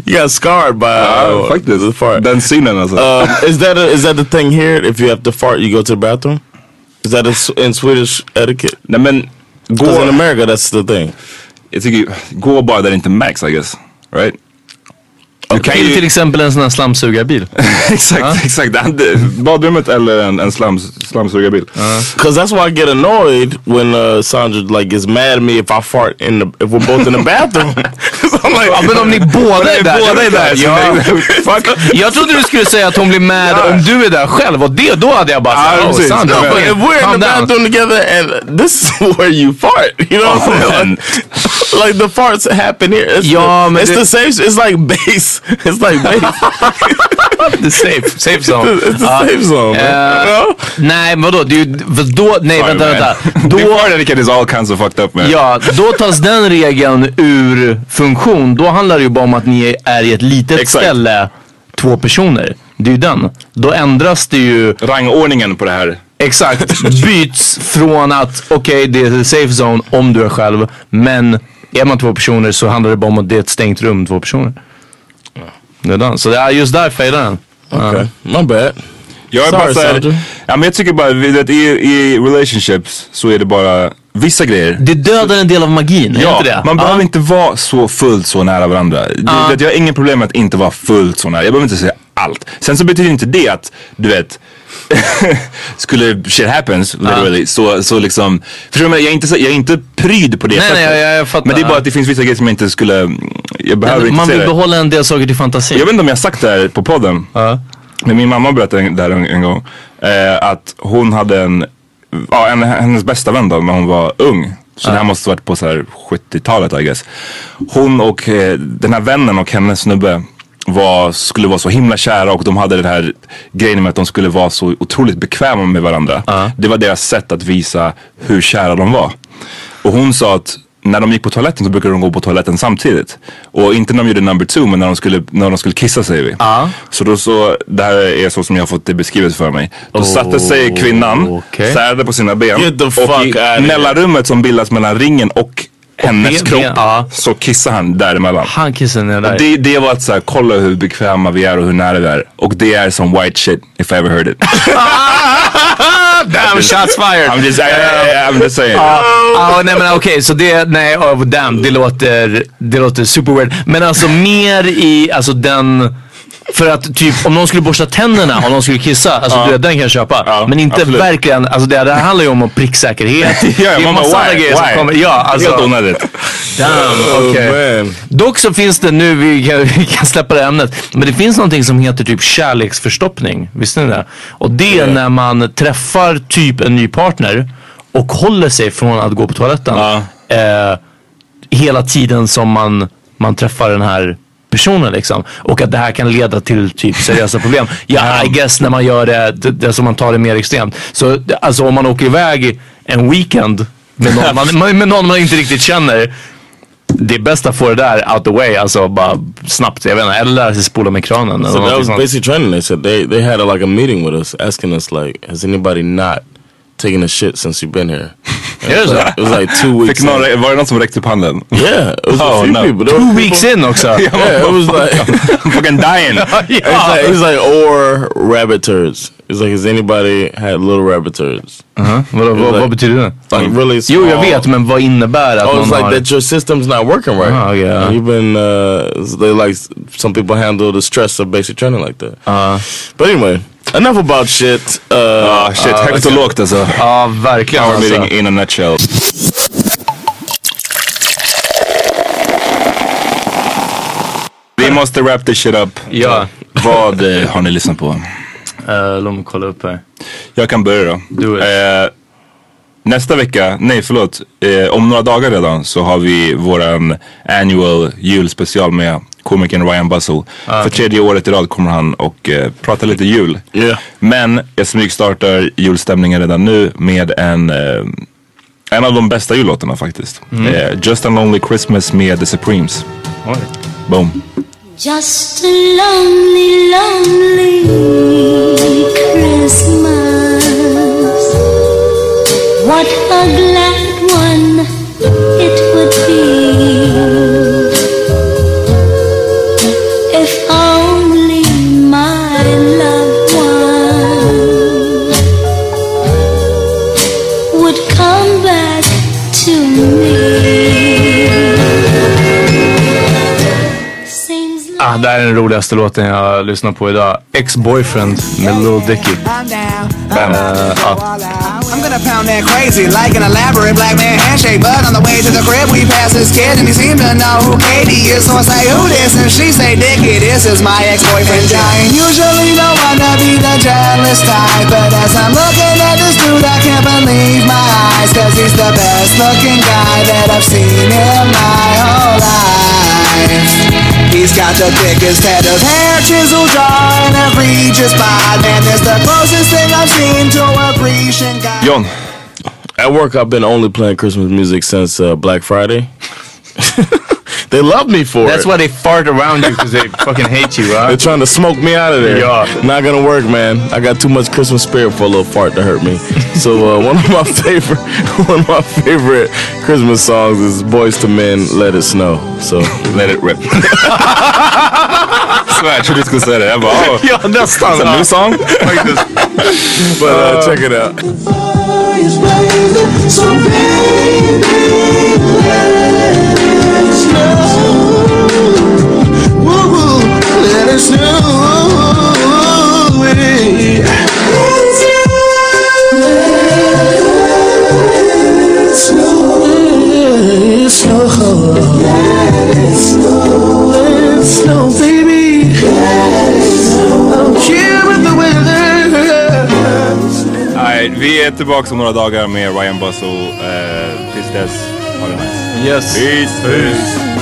Speaker 4: you got scarred by uh, the
Speaker 3: faktiskt. Den synen alltså.
Speaker 4: Um, is that a, is that the thing here? If you have to fart, you go to the bathroom. Is that a s in Swedish etiquette?
Speaker 3: Nej men,
Speaker 4: Because in America, that's the thing.
Speaker 3: jag tycker, gå bara där det inte märks I guess. Right? Kan
Speaker 5: Till,
Speaker 3: ju-
Speaker 5: till exempel en sån här slamsugarbil.
Speaker 3: exakt, exakt. Det- Badrummet eller en, en slam, slamsugarbil.
Speaker 4: Cause that's why I get annoyed when uh, Sandra like gets mad at me if I fart in the if we're both in the bathroom. like,
Speaker 5: Ja, men om ni båda är där.
Speaker 3: båda är där,
Speaker 5: Ja.
Speaker 3: fuck.
Speaker 5: Jag trodde du skulle säga att hon blir mad om du är där själv och det, då hade jag bara sagt, oh,
Speaker 3: precis.
Speaker 5: Sandra,
Speaker 4: But if we're in the
Speaker 5: down.
Speaker 4: bathroom together and this is where you fart, you know what I'm saying? Like, the farts happen here. It's,
Speaker 5: Ja,
Speaker 4: the,
Speaker 5: men
Speaker 4: it's the safe. It's like base. It's like base.
Speaker 5: The safe, safe zone.
Speaker 4: it's the
Speaker 5: Ja.
Speaker 4: safe zone. You know?
Speaker 5: Nej, men vadå? Det är ju, då, nej
Speaker 3: Sorry,
Speaker 5: vänta,
Speaker 3: man.
Speaker 5: vänta. Då,
Speaker 3: fart etiquette is all kinds of fucked up man.
Speaker 5: ja, då tas den regeln ur funktion. Då handlar det ju bara om att ni är i ett litet
Speaker 3: Exakt.
Speaker 5: ställe, två personer. Det är ju den. Då ändras det ju
Speaker 3: Rangordningen på det här.
Speaker 5: Exakt, byts från att okej det är safe zone om du är själv. Men är man två personer så handlar det bara om att det är ett stängt rum, två personer. Det är den. Så det är just där failar den.
Speaker 4: Okay, my bad.
Speaker 3: Jag är
Speaker 4: Sorry,
Speaker 3: bara såhär,
Speaker 4: Sandra.
Speaker 3: ja, men jag tycker bara vet, i, i relationships så är det bara vissa grejer.
Speaker 5: Det dödar en del av magin, är
Speaker 3: Ja,
Speaker 5: inte det?
Speaker 3: man behöver inte vara så fullt så nära varandra. Det, vet, jag har inget problem med att inte vara fullt så nära. Jag behöver inte säga allt. Sen så betyder inte det att, du vet, skulle shit happens literally så, så liksom, förstår du jag är inte, jag är inte pryd på det
Speaker 5: Nej,
Speaker 3: sättet.
Speaker 5: nej, jag- jag fattar.
Speaker 3: Men det är bara att det finns vissa grejer som jag inte skulle, jag behöver inte
Speaker 5: Man vill
Speaker 3: det.
Speaker 5: behålla en del saker till fantasin.
Speaker 3: Jag vet inte om jag har sagt det här på podden.
Speaker 5: Ja.
Speaker 3: Men min mamma berättade det här en, en gång. Eh, att hon hade en, ja, en, hennes bästa vän då när hon var ung. Så det här måste varit på så här 70-talet I guess. Hon och eh, den här vännen och hennes snubbe var, skulle vara så himla kära och de hade den här grejen med att de skulle vara så otroligt bekväma med varandra. Det var deras sätt att visa hur kära de var. Och hon sa att när de gick på toaletten så brukade de gå på toaletten samtidigt. Och inte när de gjorde number two men när de skulle, när de skulle kissa säger vi. Så då så, det här är så som jag har fått det beskrivet för mig. Då satte sig kvinnan,
Speaker 5: okej.
Speaker 3: särade på sina ben och i mellanrummet som bildas mellan ringen och hennes
Speaker 5: ben-
Speaker 3: kropp
Speaker 5: ben- ja.
Speaker 3: så kissade han däremellan.
Speaker 5: Han kissar ner där.
Speaker 3: Det, det var att så här, kolla hur bekväma vi är och hur nära vi är. Och det är som white shit if I ever heard it.
Speaker 5: Damn shots fired!
Speaker 3: I'm just, I, I, I'm just saying.
Speaker 5: Ja, nej men okej, så det, nej, oh, damn, det låter, det låter super weird. Men alltså mer i, alltså den, för att typ om någon skulle borsta tänderna om någon skulle kissa, alltså du vet, den kan jag köpa.
Speaker 3: Ja,
Speaker 5: men inte
Speaker 3: absolut.
Speaker 5: verkligen, alltså det, det här handlar ju om pricksäkerhet.
Speaker 3: Ja,
Speaker 5: det är massa andra grejer som kommer. Ja, alltså.
Speaker 3: Helt onödigt.
Speaker 5: Damn, okej.
Speaker 4: Oh.
Speaker 5: Dock så finns det nu, vi kan, vi kan släppa det ämnet, men det finns någonting som heter typ kärleksförstoppning. Visste ni det? Och det är när man träffar typ en ny partner och håller sig från att gå på toaletten.
Speaker 3: Ja.
Speaker 5: Eh, hela tiden som man, man träffar den här personen liksom. Och att det här kan leda till typ seriösa problem. Ja, I guess när man gör det, det, det som man tar det mer extremt. Så alltså om man åker iväg en weekend med någon man, med någon man inte riktigt känner. Det är bäst att få det där out the way, alltså bara snabbt. Jag vet inte, eller lära sig spola med kranen.
Speaker 4: So that was basic training. They said they they had a, like a meeting with us, asking us like, has anybody not taken a shit since you've been here? And
Speaker 5: Is
Speaker 4: it, was like, it was like two weeks.
Speaker 3: Fick någon,
Speaker 4: in.
Speaker 3: var det någon som räckte upp handen?
Speaker 4: Yeah, it was
Speaker 3: Oh,
Speaker 4: a few
Speaker 3: no.
Speaker 4: people. There
Speaker 5: Two
Speaker 4: were
Speaker 5: weeks
Speaker 4: people-
Speaker 5: in också.
Speaker 4: Yeah, it was like.
Speaker 3: I'm fucking dying.
Speaker 4: It's like, it's like or rabbit turds. It's like has anybody had little rabbit turds?
Speaker 5: Uh-huh. Vadå, vad, vad betyder det?
Speaker 4: Like really small.
Speaker 5: Jo, jag vet, men vad innebär att
Speaker 4: Oh,
Speaker 5: någon
Speaker 4: it's like
Speaker 5: har...
Speaker 4: that your system's not working right.
Speaker 5: Oh, yeah.
Speaker 4: And You've been uh, they like some people handle the stress of basic training like that.
Speaker 5: Uh,
Speaker 4: But anyway, enough about shit. Uh,
Speaker 3: Ah, shit, högt och lågt alltså.
Speaker 5: ja, verkligen
Speaker 3: Power
Speaker 5: alltså.
Speaker 3: meeting in a nutshell. Vi måste wrap this shit up.
Speaker 5: Ja.
Speaker 3: Vad eh, har ni lyssnat på?
Speaker 5: Uh, låt mig kolla upp här.
Speaker 3: Jag kan börja då.
Speaker 5: Do it.
Speaker 3: Eh, nästa vecka, nej förlåt, eh, om några dagar redan så har vi våran annual julspecial med komikern Ryan Buzzle. För tredje året i rad kommer han och eh, prata lite jul.
Speaker 4: Yeah.
Speaker 3: Men jag smygstartar julstämningen redan nu med en eh, en av de bästa jullåtarna faktiskt. Eh, Just a Lonely Christmas med The Supremes.
Speaker 5: Oj.
Speaker 3: Boom.
Speaker 7: Just a lonely, lonely Christmas. What a glad one it would be if only my loved one would come back to me. Seems like
Speaker 5: Ah, det här är den roligaste låten jag lyssnar på idag. Ex-boyfriend med Lil Dicky.
Speaker 8: I'm
Speaker 5: Uh, ja.
Speaker 8: Gonna pound that crazy like an elaborate black man handshake. But on the way to the crib, we pass this kid and he seemed to know who Katie is. So I say, who this? And she say, Dickie, this is my ex-boyfriend. I ain't usually one to be the jealous type. But as I'm looking at this dude, I can't believe my eyes. Cause he's the best looking guy that I've seen in my whole life. He's got the thickest head of hair, chisel jaw, and a Regis. Man, the closest thing I've seen to a Grecian guy.
Speaker 3: John,
Speaker 4: At work, I've been only playing Christmas music since uh, Black Friday. they love me for it.
Speaker 5: That's
Speaker 4: it.
Speaker 5: why they fart around you because they fucking hate you.
Speaker 4: Right?
Speaker 5: They're
Speaker 4: trying to smoke me out of there.
Speaker 5: Yeah.
Speaker 4: Not gonna work, man. I got too much Christmas spirit for a little fart to hurt me. so uh, one of my favorite, one of my favorite Christmas songs is "Boys to Men, Let It Snow." So
Speaker 3: let it rip. Så jag trodde du skulle säga det. Oh,
Speaker 5: ja, nästan.
Speaker 3: it's a new song?
Speaker 4: but uh, check it out.
Speaker 3: Nej, vi är tillbaka om några dagar med Ryan Busso. Uh, tills dess, ha det nice.
Speaker 5: Yes.
Speaker 3: Peace. Peace.
Speaker 9: Hi,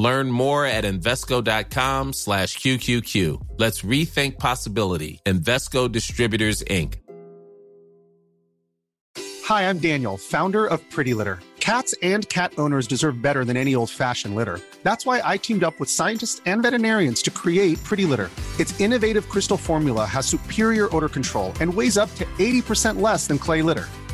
Speaker 9: Learn more at Invesco.com slash QQQ. Let's rethink possibility. Invesco Distributors, Inc.
Speaker 10: Hi, I'm Daniel, founder of Pretty Litter. Cats and cat owners deserve better than any old fashioned litter. That's why I teamed up with scientists and veterinarians to create Pretty Litter. Its innovative crystal formula has superior odor control and weighs up to 80% less than clay litter.